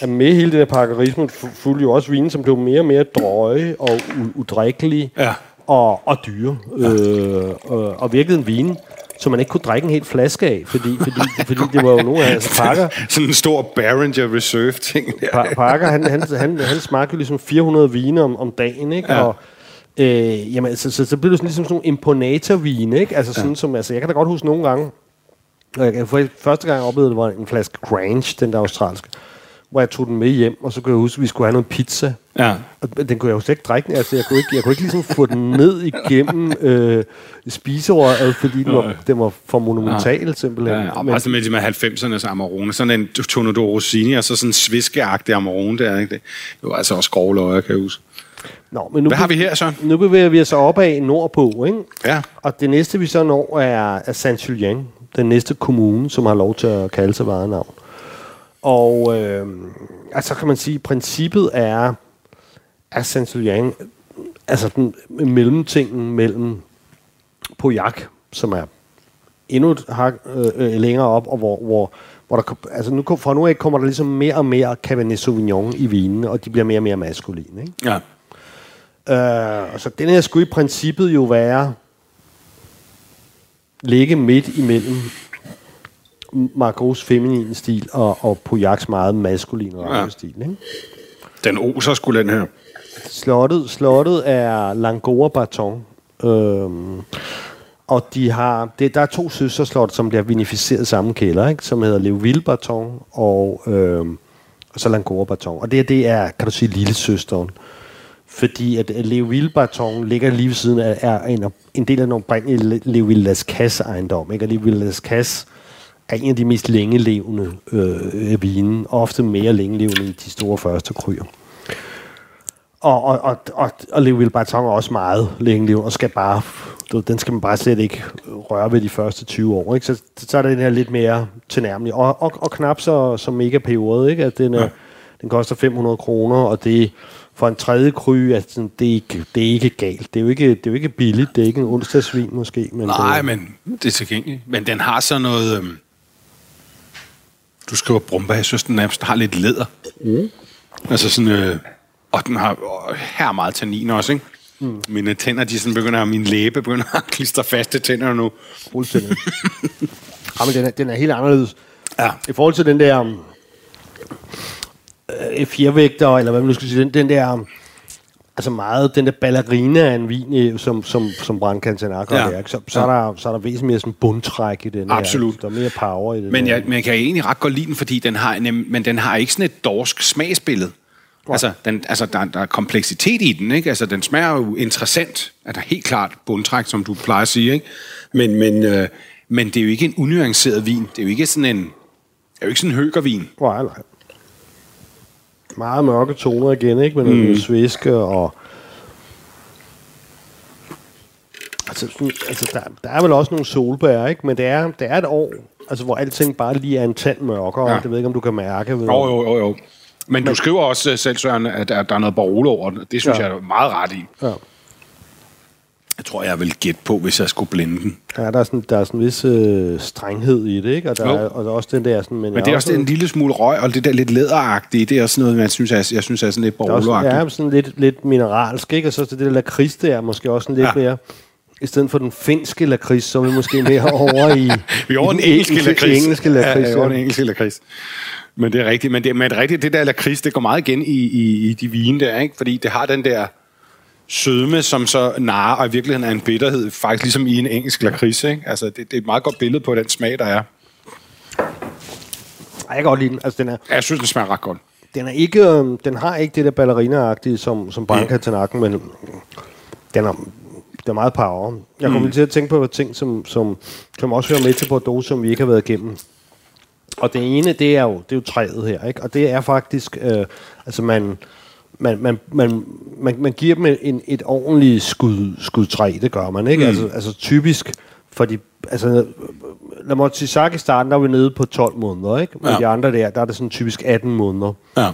at med hele det der parkerisme fu- fulgte jo også vinen, som blev mere og mere drøje og udrikkelige Ja. og, og dyre. Ja. Øh, og, og virkede en vin, som man ikke kunne drikke en hel flaske af, fordi, fordi, fordi det var jo nogle af altså, Parker, Sådan en stor Behringer Reserve ting der. Pa- Parker, han, han, han, han smagte jo ligesom 400 vine om, om dagen, ikke? Ja. Og, øh, jamen, så, så, så blev det sådan, ligesom sådan nogle imponator-vine, ikke? Altså sådan som, altså, jeg kan da godt huske nogle gange, og jeg, første gang jeg oplevede det, var en flaske Grange, den der australske, hvor jeg tog den med hjem, og så kunne jeg huske, at vi skulle have noget pizza. Ja. Og den kunne jeg jo slet ikke drikke. Altså, jeg kunne ikke, jeg kunne ikke ligesom få den ned igennem øh, spiserøret, fordi den var, den var for monumental, simpelthen. Ja, og Men- også med de med 90'ernes Amarone. Sådan en Tornado Rossini, og så sådan en sviskeagtig Amarone der. Ikke? Det var altså også grove løjer, kan jeg huske. Nå, men nu, Hvad har vi her, så? Nu bevæger vi os opad nordpå, ikke? Ja. Og det næste, vi så når, er, er Saint-Julien, den næste kommune, som har lov til at kalde sig varenavn. Og øh, altså kan man sige, princippet er, at Saint-Julien, altså den mellemtingen mellem Pauillac, som er endnu et hak øh, øh, længere op, og hvor, hvor, hvor der, altså nu, fra nu af kommer der ligesom mere og mere Cabernet Sauvignon i vinen, og de bliver mere og mere maskuline, ikke? Ja. Øh, så den her skulle i princippet jo være ligge midt imellem Margaux feminine stil og, og Pauillacs meget maskuline Ja. stil. Ikke? Den oser skulle den her. Slottet, slottet er Langora Baton. Øhm, og de har, det, der er to søsterslot, som bliver vinificeret samme kælder, ikke? som hedder Leuville Baton og, øhm, og så Langora Baton. Og det, her, det er, kan du sige, lille søsteren. fordi at Leoville Barton ligger lige ved siden af, er en, en del af den oprindelige Leoville Las Casse ejendom, ikke? Og Leoville Las Casse er en af de mest længelevende øh, vine, ofte mere længelevende end de store første kryer. Og, og, og, og, og Leoville Barton er også meget længelevende, og skal bare, du, den skal man bare slet ikke røre ved de første 20 år. Ikke? Så, så er den her lidt mere tilnærmelig, og, og, og knap så, så mega periode, ikke? at den, er, ja. den koster 500 kroner, og det for en tredje kry, at sådan, det, er ikke, det er ikke galt. Det er, jo ikke, det er jo ikke billigt, det er ikke en onsdagsvin måske. Men Nej, det, men det er tilgængeligt. Men den har så noget... Øhm, du skriver brumba, jeg synes, den nærmest har lidt læder. Mm. Altså sådan... Øh, og den har øh, her meget tannin også, ikke? Mm. Mine tænder, de sådan begynder, min læbe begynder at klistre fast til tænderne nu. Fuldstændig. ja, men den er, den er helt anderledes. Ja. I forhold til den der øh, fjervægter, eller hvad man nu skal sige, den, den der, altså meget, den der ballerina af en vin, øh, som, som, som Brandkantanakker ja. er, så, så, ja. er der, så er der væsentligt mere sådan bundtræk i den Absolut. Her. Der er mere power i den men jeg, jeg kan egentlig ret godt lide den, fordi den har, men den har ikke sådan et dorsk smagsbillede. Ja. Altså, den, altså der, der er kompleksitet i den, ikke? Altså, den smager jo interessant. Er der helt klart bundtræk, som du plejer at sige, ikke? Men, men, øh, men det er jo ikke en unuanceret vin. Det er jo ikke sådan en... Det er jo ikke sådan en høgervin. Nej, nej meget mørke toner igen, ikke? Med mm. sviske og... Altså, altså der, der er vel også nogle solbær, ikke? Men det er, det er et år, altså, hvor alting bare lige er en tand mørkere. Ja. Det ved ikke, om du kan mærke. Ved jo, jo, jo, jo. Men, Men du skriver også selv, Søren, at der, der er noget Barolo over det. Det synes ja. jeg er meget ret i. Ja. Jeg tror, jeg vil gætte på, hvis jeg skulle blinde den. Ja, der er sådan, der er sådan en vis øh, strenghed i det, ikke? Og der, er, og der er også den der... Sådan, men, men det er også, også en lille smule røg, og det der lidt læderagtige, det er også noget, man synes, er, jeg synes er sådan lidt borgeragtigt. Ja, sådan lidt, lidt mineralsk, ikke? Og så det der lakrids der er måske også sådan lidt ja. mere... I stedet for den finske lakrids, så er vi måske mere over i... vi er over den engelske lakrids. engelske lakrids. Ja, over den engelske lakrids. Men det er rigtigt. Men det, men det, er rigtigt, det der lakrids, det går meget igen i, i, i de vine der, ikke? Fordi det har den der sødme, som så narer, og i virkeligheden er en bitterhed, faktisk ligesom i en engelsk lakrids. Ikke? Altså, det, det er et meget godt billede på den smag, der er. Jeg kan godt lide den. Altså, den er, jeg synes, den smager ret godt. Den, er ikke, øh, den har ikke det der ballerina-agtige, som, som Branca til nakken, men den er, den er meget power. Jeg kommer mm. til at tænke på ting, som, som, som også hører med til Bordeaux, som vi ikke har været igennem. Og det ene, det er jo, det er jo træet her, ikke? Og det er faktisk, øh, altså man, man, man, man, man, man giver dem en, et ordentligt skud, skud træ, det gør man, ikke? Mm. Altså, altså typisk, for de, altså, sige, sagt i starten, der er vi nede på 12 måneder, ikke? Men ja. de andre der, der er det sådan typisk 18 måneder. Ja.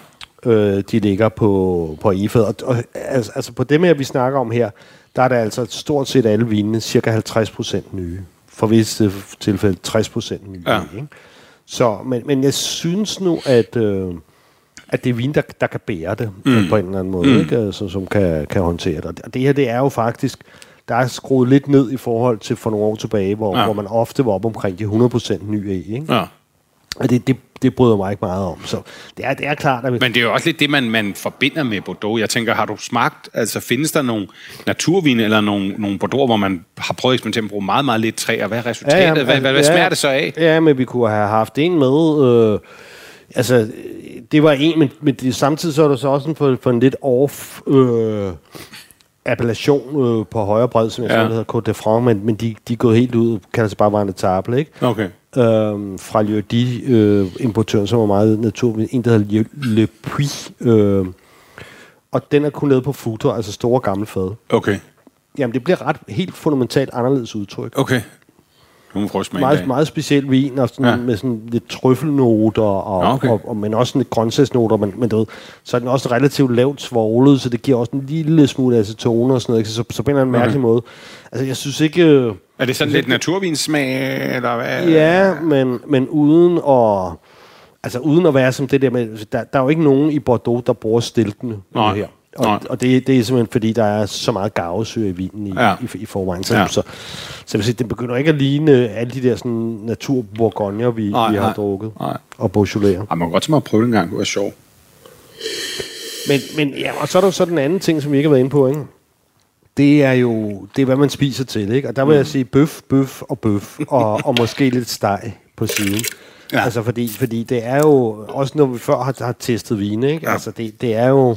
Øh, de ligger på, på IFAD. Og, og altså, altså, på det med, vi snakker om her, der er der altså stort set alle vinene, cirka 50 procent nye. For visse tilfælde 60 procent nye. Ja. Ikke? Så, men, men jeg synes nu, at... Øh, at det er vin, der, der kan bære det mm. på en eller anden måde, mm. ikke? Altså, som kan, kan håndtere det. Og det her, det er jo faktisk, der er skruet lidt ned i forhold til for nogle år tilbage, hvor, ja. hvor man ofte var op omkring de 100% nye i, ikke? Ja. Og det, det, det bryder mig ikke meget om. Så det er, det er klart, at... Men det er jo også lidt det, man, man forbinder med Bordeaux. Jeg tænker, har du smagt... Altså, findes der nogle naturvine eller nogle, nogle Bordeaux, hvor man har prøvet at eksperimentere med at bruge meget, meget lidt træ, og hvad er resultatet? Ja, ja, hvad, hvad, hvad ja, smager det så af? Ja, men vi kunne have haft en med... Øh, altså, det var en, men, men det, samtidig så er der så også en for, for en lidt off øh, appellation øh, på højre bred, som jeg ja. hedder Côte de France, men, men de, de er gået helt ud, kalder sig bare Vande Table, ikke? Okay. Øhm, fra Liodi, øh, importøren, som var meget natur, en der hedder Le, Le Puy, øh, og den er kun lavet på futter, altså store gamle fad. Okay. Jamen, det bliver ret helt fundamentalt anderledes udtryk. Okay. Nu må meget, meget speciel vin, og sådan, ja. med sådan lidt trøffelnoter, og, okay. og, og, men også sådan lidt grøntsagsnoter, men, men du ved, så er den også relativt lavt svoglet, så det giver også en lille smule acetone og sådan noget, så, så på en eller anden okay. mærkelig måde. Altså, jeg synes ikke... Øh, er det sådan lidt naturvinssmag, eller hvad? Ja, men, men uden at... Altså uden at være som det der med... Der, der er jo ikke nogen i Bordeaux, der bruger stiltene her. Og, og det, det er simpelthen fordi, der er så meget gavesyre i vinen i, ja. i, i forvejen. Så, ja. så, så, sige, det begynder ikke at ligne alle de der sådan, naturbourgogner, vi, nej, vi har nej, drukket. Nej. Og Beaujolais. Ja, man kan godt tage mig at prøve det en gang. Det var sjovt. Men, men ja, og så er der jo så den anden ting, som vi ikke har været inde på, ikke? Det er jo, det er hvad man spiser til, ikke? Og der vil mm. jeg sige bøf, bøf og bøf, og, og måske lidt steg på siden. Ja. Altså fordi, fordi det er jo, også når vi før har, har testet vine, ikke? Ja. Altså det, det er jo,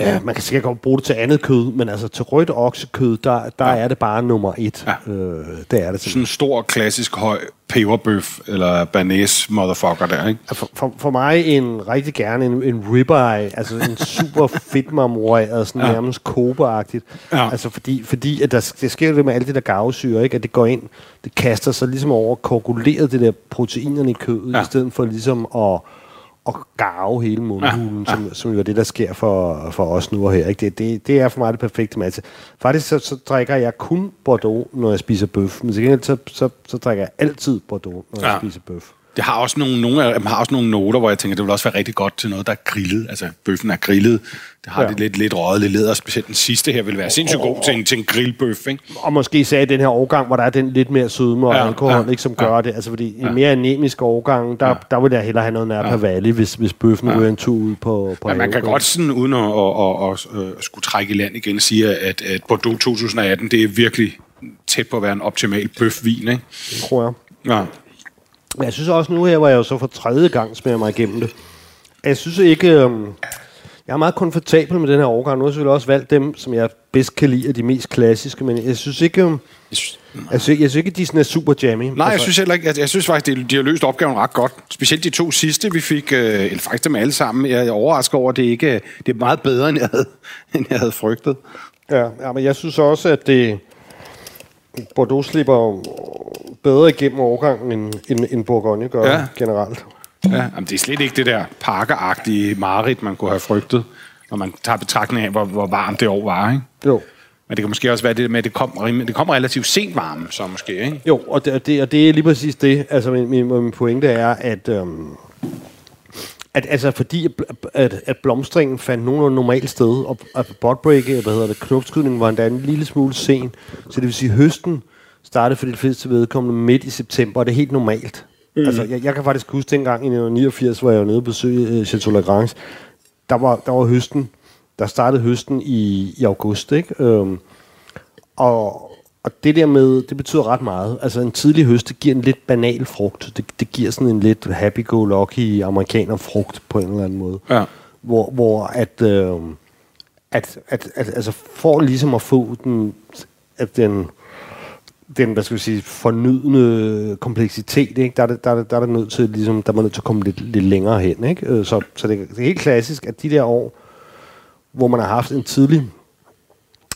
Ja. man kan sikkert godt bruge det til andet kød, men altså til rødt oksekød, der, der ja. er det bare nummer et. Ja. Øh, det er det Sådan en stor, klassisk, høj peberbøf, eller banæs motherfucker der, ikke? For, for, for mig en rigtig gerne en, en ribeye, altså en super fedt marmoreret, sådan ja. nærmest kobeagtigt. Ja. Altså fordi, fordi at der, det sker det med alt det der gavsyre, ikke? at det går ind, det kaster sig ligesom over koaguleret det der proteinerne i kødet, Ja. ja. i stedet for ligesom at, at gave hele mundhulen, ja. Ja. Som, som jo er det, der sker for, for os nu og her. Ikke? Det, det, det er for mig det perfekte match. Faktisk så, så drikker jeg kun Bordeaux, når jeg spiser bøf, men til gengæld så, så, så drikker jeg altid Bordeaux, når. Ja. jeg spiser bøf. Det har også nogle, nogle af dem har også nogle noter, hvor jeg tænker, det vil også være rigtig godt til noget, der er grillet. Altså, bøffen er grillet. Det har Ja. ja. det lidt, lidt røget, lidt leder. Specielt den sidste her vil være sindssygt god til en, til en grillbøf, ikke? Og måske især i den her årgang, hvor der er den lidt mere sødme og Ja, ja, alkohol, ja, ja, ikke, som gør ja. det. Altså, fordi i en mere anemisk årgang, der, ja. der vil jeg hellere have noget nærmere ja. Valley, hvis, hvis bøffen ja. ryger en tur ud på, på Men man kan godt sådan, uden at, at, at, at, at skulle trække i land igen, sige, at, at Bordeaux 2018, det er virkelig tæt på at være en optimal bøfvin, ikke? tror jeg. Ja. Men jeg synes også nu her, hvor jeg jo så for tredje gang smager mig igennem det. Jeg synes ikke... Øhm, jeg er meget komfortabel med den her årgang. Nu har jeg selvfølgelig også valgt dem, som jeg bedst kan lide, af de mest klassiske, men jeg synes ikke... Øhm, Jeg synes, jeg, synes, jeg synes ikke, de sådan er super jammy. Nej, jeg synes heller ikke. Jeg, jeg synes faktisk, de, de har løst opgaven ret godt. Specielt de to sidste, vi fik, øh, eller faktisk dem alle sammen. Jeg er overrasket over, at det ikke det er meget bedre, end jeg havde, end jeg havde frygtet. Ja, ja, men jeg synes også, at det, Bordeaux slipper jo bedre igennem årgangen, end, end, end Bourgogne gør Ja. generelt. Ja, jamen, det er slet ikke det der parkeragtige marit, man kunne have frygtet, når man tager betragtning af, hvor, hvor varmt det år var. Ikke? Jo. Men det kan måske også være det med, at det kom, det kom relativt sent varme, så måske. Ikke? Jo, og det, og det, og det er lige præcis det. Altså, min, min, min pointe er, at, øhm, at altså, fordi at, at, blomstringen fandt nogenlunde normalt sted, og at botbreak, hvad hedder det, knopskydningen var endda en lille smule sen, så det vil sige, høsten startede for de fleste vedkommende midt i september, og det er helt normalt. Mm. Altså, jeg, jeg kan faktisk huske dengang i 1989, hvor jeg var nede og besøgte uh, Chateau Lagrange, der var, der var høsten, der startede høsten i, i august, ikke? Øhm, og, og det der med, det betyder ret meget. Altså en tidlig høst, det giver en lidt banal frugt. Det, det giver sådan en lidt happy-go-lucky amerikaner frugt på en eller anden måde. Ja. Hvor, hvor at, øh, at, at, at, altså for ligesom at få den, at den, den, hvad skal vi sige, fornydende kompleksitet, ikke? Der, er det, der, er det, der er det nødt til, ligesom, der er man nødt til at komme lidt, lidt længere hen, ikke? Øh, Så, så det, det er helt klassisk, at de der år, hvor man har haft en tidlig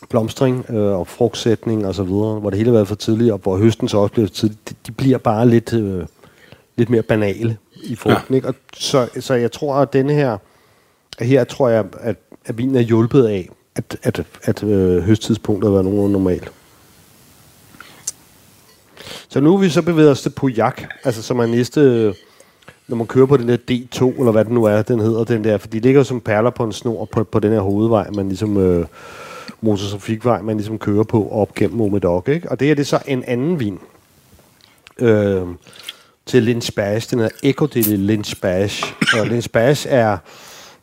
blomstring øh, og frugtsætning og så videre, hvor det hele har været for tidligt, og hvor høsten så også bliver for tidligt, de, de bliver bare lidt, øh, lidt mere banale i frugten. Ja. Ikke? Og så, så jeg tror, at denne her, her tror jeg, at, at vinen er hjulpet af, at, at, at øh, høsttidspunktet har været nogenlunde normalt. Så nu er vi så bevæget os til Pojak, altså som er næste, når man kører på den der D2, eller hvad den nu er, den hedder, den der, for de ligger jo som perler på en snor på, på den her hovedvej, man ligesom, øh, motortrafikvej, man ligesom kører på op gennem Omedok, ikke? Og det er det så en anden vin øh, til Linspage, den hedder Eco de Linspage, og Linspage er,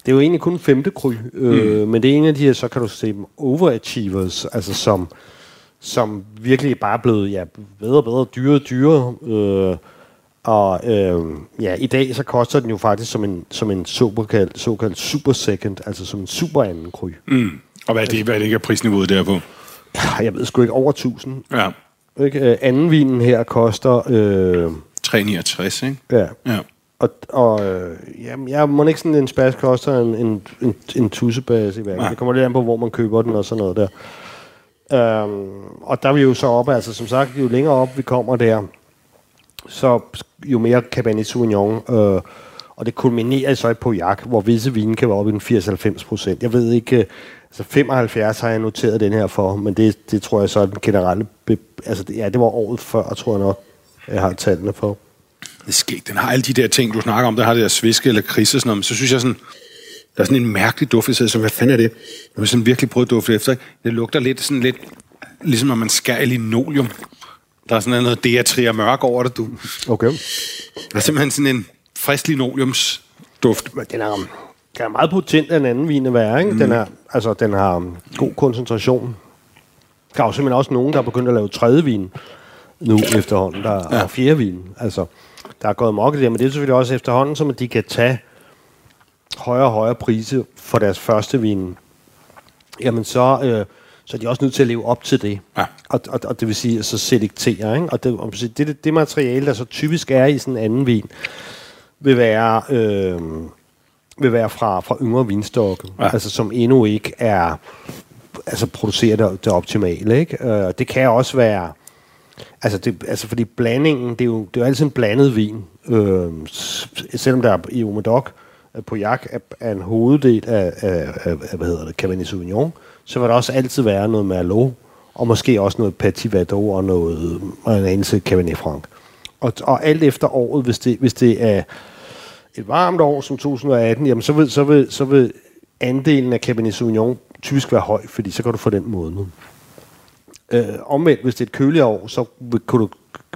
det er jo egentlig kun femte kry, øh, mm. men det er en af de her, så kan du se dem, overachievers, altså som, som virkelig bare er blevet ja, bedre og bedre, dyrere og dyrere. Øh, og øh, ja, i dag så koster den jo faktisk som en, som en såkaldt, såkaldt super second, altså som en super anden kry. Mm. Og hvad er det, hvad er det ikke er prisniveauet der på? Jeg ved sgu ikke, over 1000. Ja. Ikke? Øh, anden vinen her koster... Øh, 369, ikke? ja. Ja. Og, og øh, jamen, jeg må ikke sådan, en spas koster en, en, en, en tussebase i verden. Nej. Det kommer lidt an på, hvor man køber den og sådan noget der. Øhm, og der er vi jo så oppe, altså som sagt, jo længere op vi kommer der, så jo mere Cabernet Sauvignon, øh, og det kulminerer så i Pauillac, hvor visse vine kan være oppe i en 80-90 procent. Jeg ved ikke, øh, altså 75 har jeg noteret den her for, men det, det tror jeg så er den generelle, altså det, ja, det var året før, tror jeg nok, jeg har tallene for. Det er skægt. Den har alle de der ting, du snakker om. Der har det der sviske eller krise og sådan noget. Men så synes jeg sådan, der er sådan en mærkelig duft. Jeg så, hvad fanden er det? Jeg har sådan virkelig prøvet at dufte efter. Det lugter lidt sådan lidt, ligesom når man skærer i linoleum. Der er sådan noget deatria mørk over det, du. Okay. Der er simpelthen sådan en frisk linoleumsduft. Den er, den er meget potent, den anden vin at være, ikke? Mm. Den, er, altså, den har um, god koncentration. Der er jo simpelthen også nogen, der er begyndt at lave tredje vin nu efterhånden, der ja. er fjerde vin. Altså, der er gået mok i det, men det er selvfølgelig også efterhånden, som at de kan tage højere og højere priser for deres første vin jamen så, øh, så er de også nødt til at leve op til det. Ja. Og, og, og det vil sige, at så selektere. Ikke? Og det, det, det, det materiale, der så typisk er i sådan en anden vin, vil være, øh, vil være fra, fra yngre vinstokke, Ja. altså som endnu ikke er altså producerer det, det optimale. Ikke? Øh, det kan også være, altså, det, altså fordi blandingen, det er jo, det er jo altid en blandet vin. Øh, selvom der er i Omedoc øh, på jak er, er en hoveddel af, af, af, af, hvad hedder det, Cabernet Sauvignon, så vil der også altid være noget Merlot, og måske også noget Petit Verdot og noget og en anelse Cabernet Franc. Og, og alt efter året, hvis det, hvis det er et varmt år som 2018, jamen så vil, så vil, så vil andelen af Cabernet Sauvignon typisk være høj, fordi så kan du få den måned. Øh, omvendt, hvis det er et køligere år, så vil, kunne du,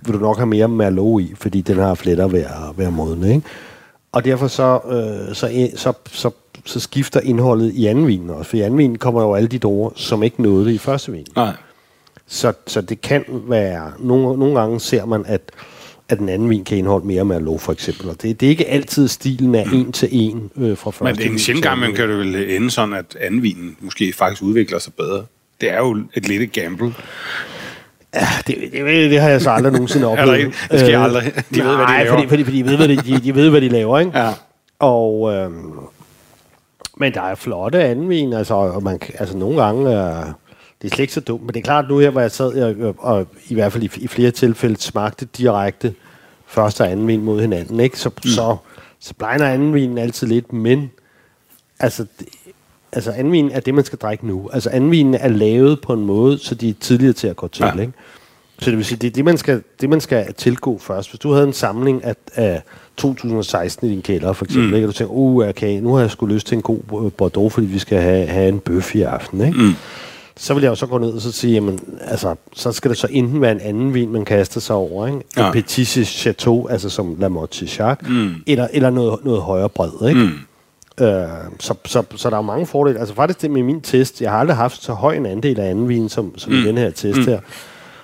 vil du nok have mere Merlot i, fordi den har ved at være modne. Ikke? Og derfor så, øh, så, så, så, så skifter indholdet i anden vin også. For i anden vin kommer jo alle de druer, som ikke nåede det i første vin. Nej. Så, så det kan være... Nogle, nogle gange ser man, at, at den anden vin kan indeholde mere Merlot, for eksempel. Og det, det er ikke altid stilen af en til en øh, fra første Men det er en sjældent gang, man anden. kan det vel ende sådan, at andenvinen måske faktisk udvikler sig bedre. Det er jo et lille gamble. Ja, det, det, det har jeg så aldrig nogensinde oplevet. Er? Det sker Øh, aldrig. De ved, hvad de nej, laver. Fordi, fordi, fordi de, ved, hvad de, de, de ved, hvad de laver, ikke? Ja. Og, øhm, men der er flotte andenvin, altså, og man, altså nogle gange, øh, det er slet ikke så dumt, men det er klart nu her, hvor jeg sad og, og i hvert fald i, i flere tilfælde smagte direkte første og anden vin mod hinanden, ikke? Så, mm. så, så blegner anden vinen altid lidt, men altså, det, altså anden vin er det, man skal drikke nu. Altså anden vinen er lavet på en måde, så de er tidligere til at gå til, Ja. ja. ikke? Så det vil sige, det er det, man skal, det, man skal tilgå først. Hvis du havde en samling af, af 2016 i din kælder, for eksempel, mm. ikke? og du tænker, uh, okay, nu har jeg sgu lyst til en god øh, Bordeaux, fordi vi skal have, have en bøf i aften, ikke? Mm. Så vil jeg jo så gå ned og så sige, jamen, altså, så skal det så enten være en anden vin, man kaster sig over, ikke? Ja. Ja. Petit Chateau, altså som La Motte Jacques, mm. eller, eller noget, noget højere bred, ikke? Mm. Øh, så, så, så der er mange fordele. Altså faktisk det med min test, jeg har aldrig haft så høj en andel af anden vin, som, som mm. i den her test mm. her.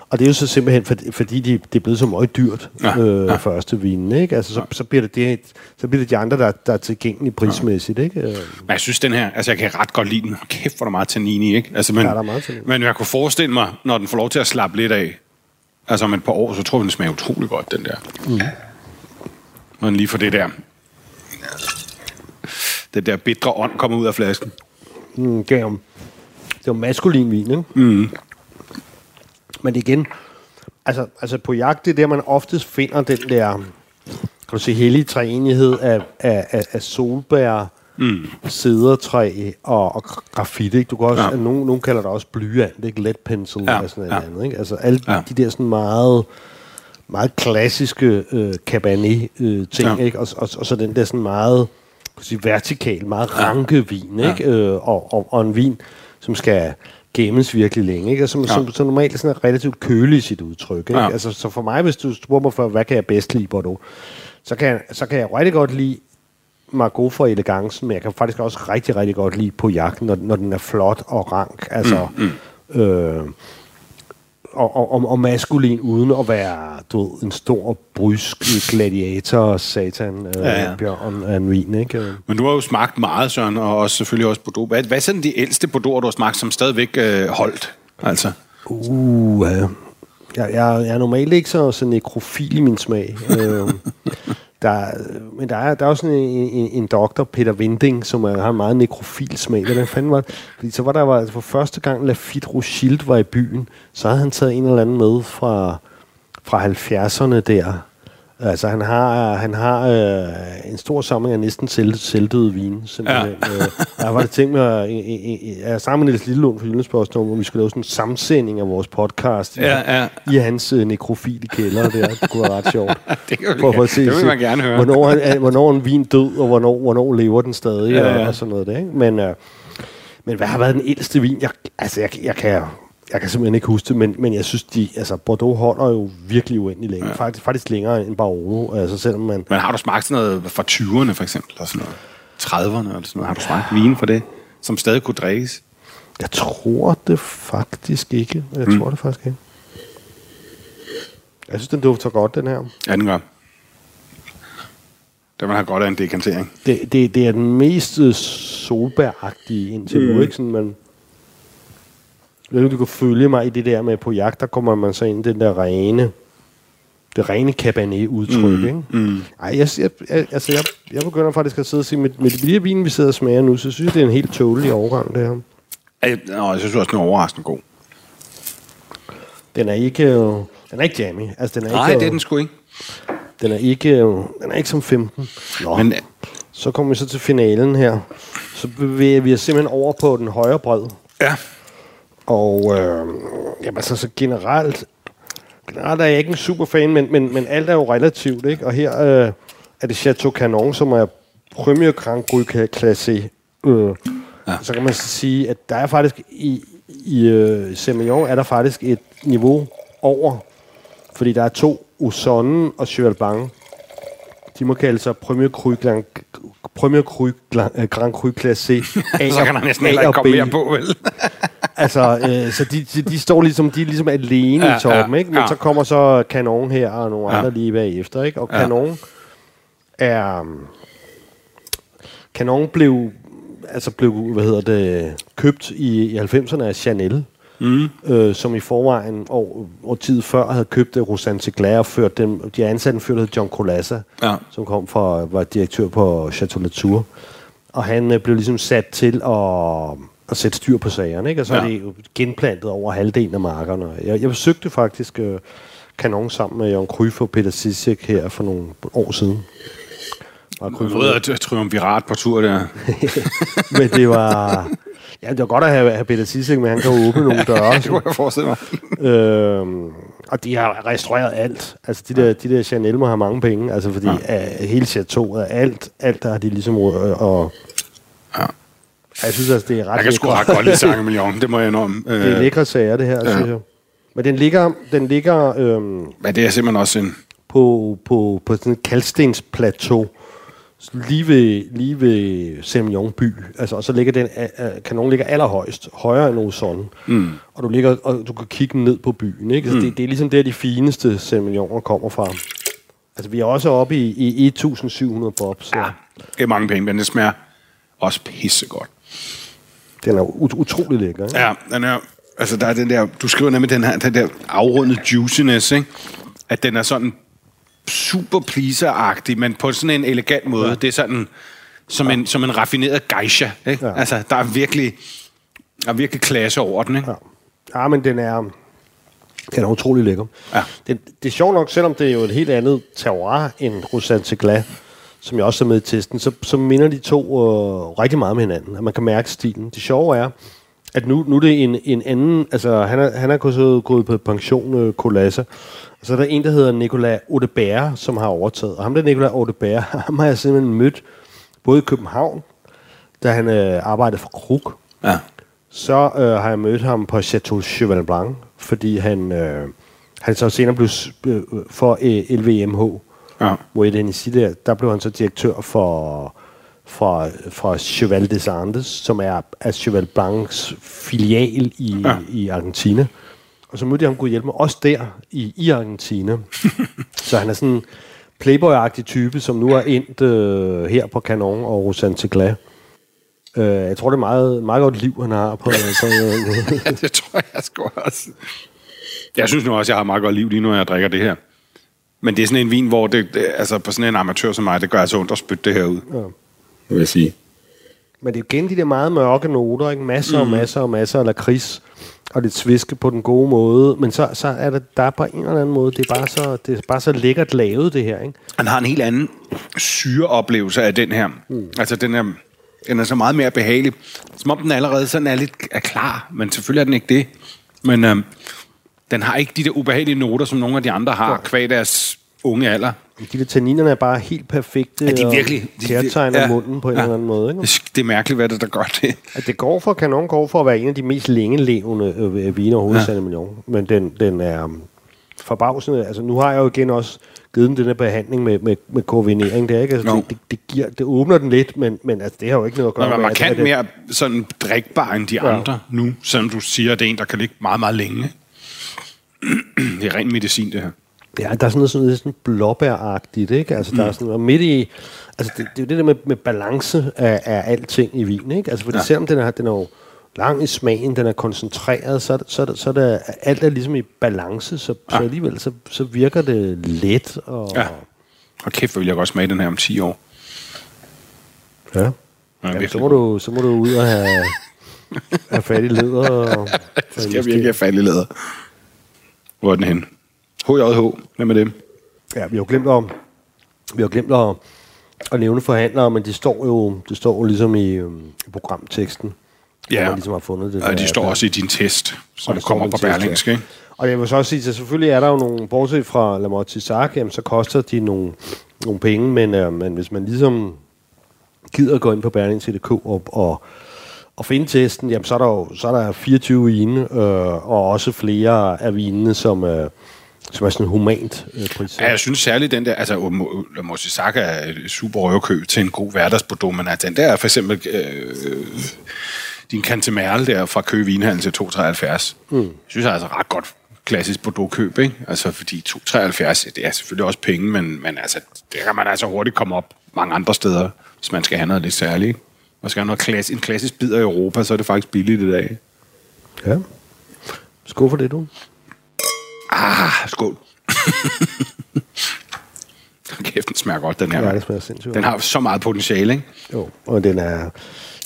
Og det er jo så simpelthen, fordi, fordi de, det er blevet så meget dyrt, Ja, øh, ja. første vinen, ikke? Altså, så, så, bliver det det, så bliver det de andre, der, der er tilgængelige prismæssigt, ikke? Øh, Men jeg synes, den her, altså jeg kan ret godt lide den. Kæft, hvor er der meget tannin i, ikke? Altså, men, Ja, der er meget tannin. men jeg kunne forestille mig, når den får lov til at slappe lidt af, altså om et par år, så tror jeg, den smager utrolig godt, den der. Mm. Men lige for det der, det der bitre ånd kommer ud af flasken. Mm, er det er jo maskulin vin, ikke? Mm. Men igen, altså, altså på jagt, det er der, man oftest finder den der, kan du sige, hellige træenighed af, af, af, af solbær, mm. sædertræ og, og grafit, ikke? Du kan også, Ja. nogen, nogen kalder det også blyant, ikke? Lead pencil Ja, og sådan noget ja. andet, ikke? Altså alle Ja. ja. de der sådan meget, meget klassiske øh, cabernet øh, ting, Ja. ikke? Og, og, og så den der sådan meget kan sige, vertikal, meget ranke vin, ikke? Øh, og, og, og en vin, som skal gemmes virkelig længe, ikke? Og som, Ja. som, som normalt sådan er relativt kølig i sit udtryk, ikke? Ja. Altså, så for mig, hvis du spurgte mig for, hvad kan jeg bedst lide, Bordeaux, så kan, jeg, så kan jeg rigtig godt lide Margot for elegancen, men jeg kan faktisk også rigtig, rigtig godt lide på jagten, når, når den er flot og rank, altså... Mm, Øh, og, og, og, og maskulin, uden at være du ved, en stor, brysk gladiator, satan, øh, Ja, ja. bjørn af en vin, ikke? Men du har jo smagt meget, Søren, og også selvfølgelig også Bordeaux. Hvad, hvad er sådan de ældste Bordeaux, du har smagt, som stadigvæk øh, holdt? Altså, Uh, ja. jeg, jeg, jeg er normalt ikke så, så nekrofil i min smag. øh, der, men der er, der er også sådan en, en, en doktor, Peter Vinding, som er, har en meget nekrofil smag. Hvordan fanden var det? Fordi så var der var, altså for første gang Lafitte Rothschild var i byen, så havde han taget en eller anden med fra, fra 70'erne der. Altså han har, han har øh, en stor samling af næsten selv, selvdøde vine, simpelthen. Ja. Øh, jeg var det tænkt mig, at- jeg, jeg sammen med Niels Lillelund fra Jyllandsposten, om vi skulle lave sådan en sammensending af vores podcast i, Ja, ja. i hans øh, nekrofile kælder der. Det kunne være ret sjovt. det, kan vi, For at se, det vil man gerne høre. Hvornår, er, hvornår er en vin død, og hvornår, hvornår lever den stadig, ja. ja. Og, og sådan noget der. Ikke? Men, øh, men hvad har været den ældste vin? Jeg, altså, jeg, jeg kan... Jeg kan simpelthen ikke huske det, men, men jeg synes, de, altså Bordeaux holder jo virkelig uendelig længe. Ja. Faktisk, faktisk længere end Barolo. Altså selvom man... Men har du smagt sådan noget fra 20'erne, for eksempel? Eller sådan noget? 30'erne eller sådan noget? Har du smagt vin for det, som stadig kunne drikkes? Jeg tror det faktisk ikke. Jeg mm. tror det faktisk ikke. Jeg synes, den dufter godt, den her. Ja, den gør. Det vil have godt af en dekantering. Det, det, det er den mest øh, solbæragtige indtil mm. nu, ikke? Sådan, men Jeg ved du kan følge mig i det der med på jagt, der kommer man så ind i den der rene, det rene Cabernet-udtryk, mm, ikke? Mm. Ej, jeg, jeg, jeg, altså, jeg, jeg begynder faktisk at sidde og sige, med, med det lille vin, vi sidder og smager nu, så synes jeg, det er en helt tålelig overgang, det her. Nå, jeg synes også, den er overraskende god. Den er ikke, øh, den er ikke jammy. Altså, den er Nej, ikke, det er øh, den sgu ikke. Den er ikke, øh, den er ikke som 15. Nå, Men, så kommer vi så til finalen her. Så bevæger vi os simpelthen over på den højre bred. ja, Og øh, jamen, altså, så generelt, generelt er jeg ikke en super fan, men, men, men alt er jo relativt, ikke? Og her øh, er det Chateau Canon, som er Premier Grand Cru Classé. Øh, ja. Så kan man så sige, at der er faktisk i, i øh, Semillon er der faktisk et niveau over, fordi der er to Usonnen og Cheval Blanc. De må kalde sig Premier Cru Grand, Premier Cru øh, Grand Cru Classé. A så kan der næsten heller ikke komme mere på, vel? Altså, øh, så de, de, de står ligesom, de er ligesom alene Ja, i toppen, ja, ikke? Men ja. så kommer så Canon her og nogle Ja. andre lige bagefter, ikke? Og Ja. Canon er... um, Canon blev, altså blev, hvad hedder det, købt i, i 90'erne af Chanel, mm. øh, som i forvejen år, år tid før havde købt uh, Rosanne Segler og ført dem, de ansatte en fyr, der hed John Colassa, Ja. som kom fra, var direktør på Chateau Latour. Og han øh, blev ligesom sat til at, at sætte styr på sagerne, ikke? Og så ja. Er det genplantet over halvdelen af markerne. Jeg, jeg besøgte faktisk øh, Canon sammen med Jon Kryf og Peter Sissek her for nogle år siden. Og Noget af triumvirat på tur der. Men det var... Ja, det var godt at have, have Peter Sissek, men han kan jo åbne nogle døre. det kunne jeg forestille mig. Øhm, og de har restaureret alt. Altså, de der, de der Chanel må have mange penge. Altså, fordi ja. uh, hele chateauet, alt, alt der har de ligesom... Øh, og, Ja. jeg synes altså, det er ret Jeg kan sgu ret godt lide Sange Million, det må jeg indrømme. Det er Øh, lækre sager, det her, ja. synes jeg. Men den ligger, den ligger øhm, Men det er simpelthen også en... på, på, på sådan et kaldstensplateau, lige ved, lige ved Semillon by. Altså, og så ligger den, øh, øh, kanon ligger allerhøjst, højere end Ozone. Mm. Og du ligger, og du kan kigge ned på byen, ikke? Så mm. det, det, er ligesom der, de fineste Semilloner kommer fra. Altså, vi er også oppe i, i 1700 bob, så Ja, det er mange penge, men det smager også pissegodt. den er ut- utrolig lækker, ikke? Ja, den er, altså der er den der, du skriver nemlig den her, den der afrundede juiciness, ikke? At den er sådan super pleaser-agtig, men på sådan en elegant måde. Ja. Det er sådan, som, en, som en raffineret geisha, ikke? Ja. Ja. Altså, der er virkelig, der er virkelig klasse over den, ikke? Ja. ja, men den er, den er utrolig lækker. Ja. Det, det er sjovt nok, selvom det er jo et helt andet terroir end Rosanne Seglas, som jeg også er med i testen, så, så minder de to øh, rigtig meget med hinanden, at man kan mærke stilen. Det sjove er, at nu, nu er det en, en anden, altså han er, han er gået, gået på pension, øh, Colassa, og så er der en, der hedder Nicolas Audebert, som har overtaget. Og ham der Nicolas Audebert, ham har jeg simpelthen mødt både i København, da han øh, arbejdede for Krug, Ja. så øh, har jeg mødt ham på Chateau Cheval Blanc, fordi han, øh, han så senere blev s- øh, for øh, LVMH, Ja. hvor i Hennessy der, der blev han så direktør for, fra, fra Cheval des Andes, som er, er Cheval Blancs filial i, ja. I Argentina. Og så mødte jeg ham kunne hjælpe mig også der i, i Argentina. så han er sådan en playboy-agtig type, som nu er endt øh, her på Canon og Rosanne Seglas. Øh, jeg tror, det er meget, meget godt liv, han har på, på ja, det tror jeg sgu også. Jeg synes nu også, jeg har meget godt liv lige nu, når jeg drikker det her. Men det er sådan en vin, hvor det, det altså på sådan en amatør som mig, det gør altså ondt at spytte det her ud. Ja. Vil jeg sige. Men det er igen de der meget mørke noter, ikke? Masser og masser og masser af lakrids, og lidt sviske på den gode måde. Men så, så er det, der er på en eller anden måde, det er bare så, det er bare så lækkert lavet, det her, ikke? Han har en helt anden syreoplevelse af den her. Mm. Altså, den er, den er så meget mere behagelig. Som om den allerede sådan er lidt er klar, men selvfølgelig er den ikke det. Men øhm, den har ikke de der ubehagelige noter, som nogle af de andre har, kvad deres unge alder. De der tanninerne er bare helt perfekte, Ja, de er virkelig... Kærtegner munden på en eller anden måde, ikke? Det, er mærkeligt, hvad det er, der gør det. At det går for, Canon går for at være en af de mest længelevende øh, viner overhovedet, ja. million. Men den, den er um, forbavsende. Altså, nu har jeg jo igen også givet den den her behandling med, med, med koordinering der, ikke? Altså, Jo. det, det, det, giver, det åbner den lidt, men, men altså, det har jo ikke noget at gøre man er med... at- markant at- mere sådan drikbar end de Ja. andre nu, selvom du siger, at det er en, der kan ligge meget, meget længe. det er ren medicin, det her. Ja, der er sådan noget sådan, lidt sådan blåbæragtigt, ikke? Altså, der er sådan og midt i... Altså, det, det er jo det der med, med balance af, af alting i vin, ikke? Altså, fordi ja. Selvom den er, den er jo lang i smagen, den er koncentreret, så, så, så er det, alt er ligesom i balance, så, ja. så alligevel så, så virker det let. Og, Ja. Og kæft, vil jeg godt smage den her om 10 år. ja. Ja, Jamen, så, må du, så må du ud og have, have fat i leder. Og, Det skal jeg virkelig have fat i læder. Hvor er den hen? HJH. Hvem er dem? Ja, vi har jo glemt at, vi har glemt at, at nævne forhandlere, men de står jo, det står jo ligesom i, øhm, i programteksten. hvor man ligesom har fundet det. og de der- står også i din test, som det står kommer test, Berlingske. ikke? Og jeg vil så også sige, at selvfølgelig er der jo nogle, bortset fra Lamotte jamen, så koster de nogle, nogle penge, men, øh, men hvis man ligesom gider at gå ind på Berlingske.dk og, og, og finde testen, jamen, så er der jo så er der 24 vine, øh, og også flere af vinene, som, øh, som er sådan humant øh, priser. Ja, jeg synes særligt den der, altså Mosisaka er et super røvkøb til en god hverdagsprodukt, men at den der for eksempel øh, din Cantemerle der fra Køge Vinhandel til 273, mm. synes jeg er altså ret godt klassisk produktkøb, ikke? Altså fordi 273, det er selvfølgelig også penge, men, men altså, det kan man altså hurtigt komme op mange andre steder, hvis man skal have noget lidt særligt. Man skal have noget klass, en klassisk bid af Europa, så er det faktisk billigt i dag. Ja. Skål for det, du. Ah, skål. Kæft, den smager godt, den her. Ja, det smager sindssygt Den har så meget potentiale, ikke? Jo, og den er...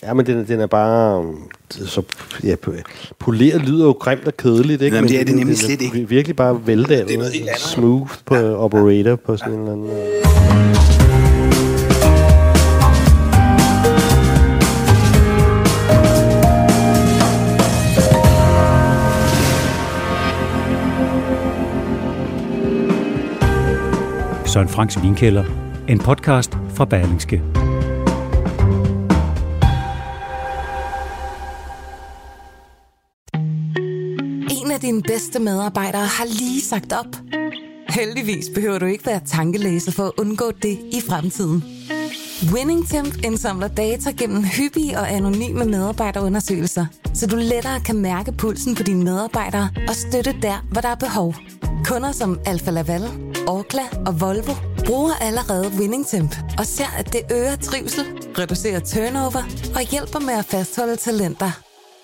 Ja, men den, den er bare... um, Så, ja, po- poleret lyder jo grimt og kedeligt, ikke? Jamen, det er det nemlig slet ikke. vir- Virkelig bare veldannet. Det er noget andet. Smooth på operator på sådan en eller anden... Søren Franks Vinkælder. En podcast fra Berlingske. En af dine bedste medarbejdere har lige sagt op. Heldigvis behøver du ikke være tankelæser for at undgå det i fremtiden. WinningTemp indsamler data gennem hyppige og anonyme medarbejderundersøgelser, så du lettere kan mærke pulsen på dine medarbejdere og støtte der, hvor der er behov. Kunder som Alfa Laval, Orkla og Volvo bruger allerede WinningTemp og ser, at det øger trivsel, reducerer turnover og hjælper med at fastholde talenter.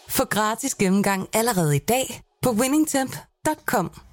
Få gratis gennemgang allerede i dag på winningtemp.com.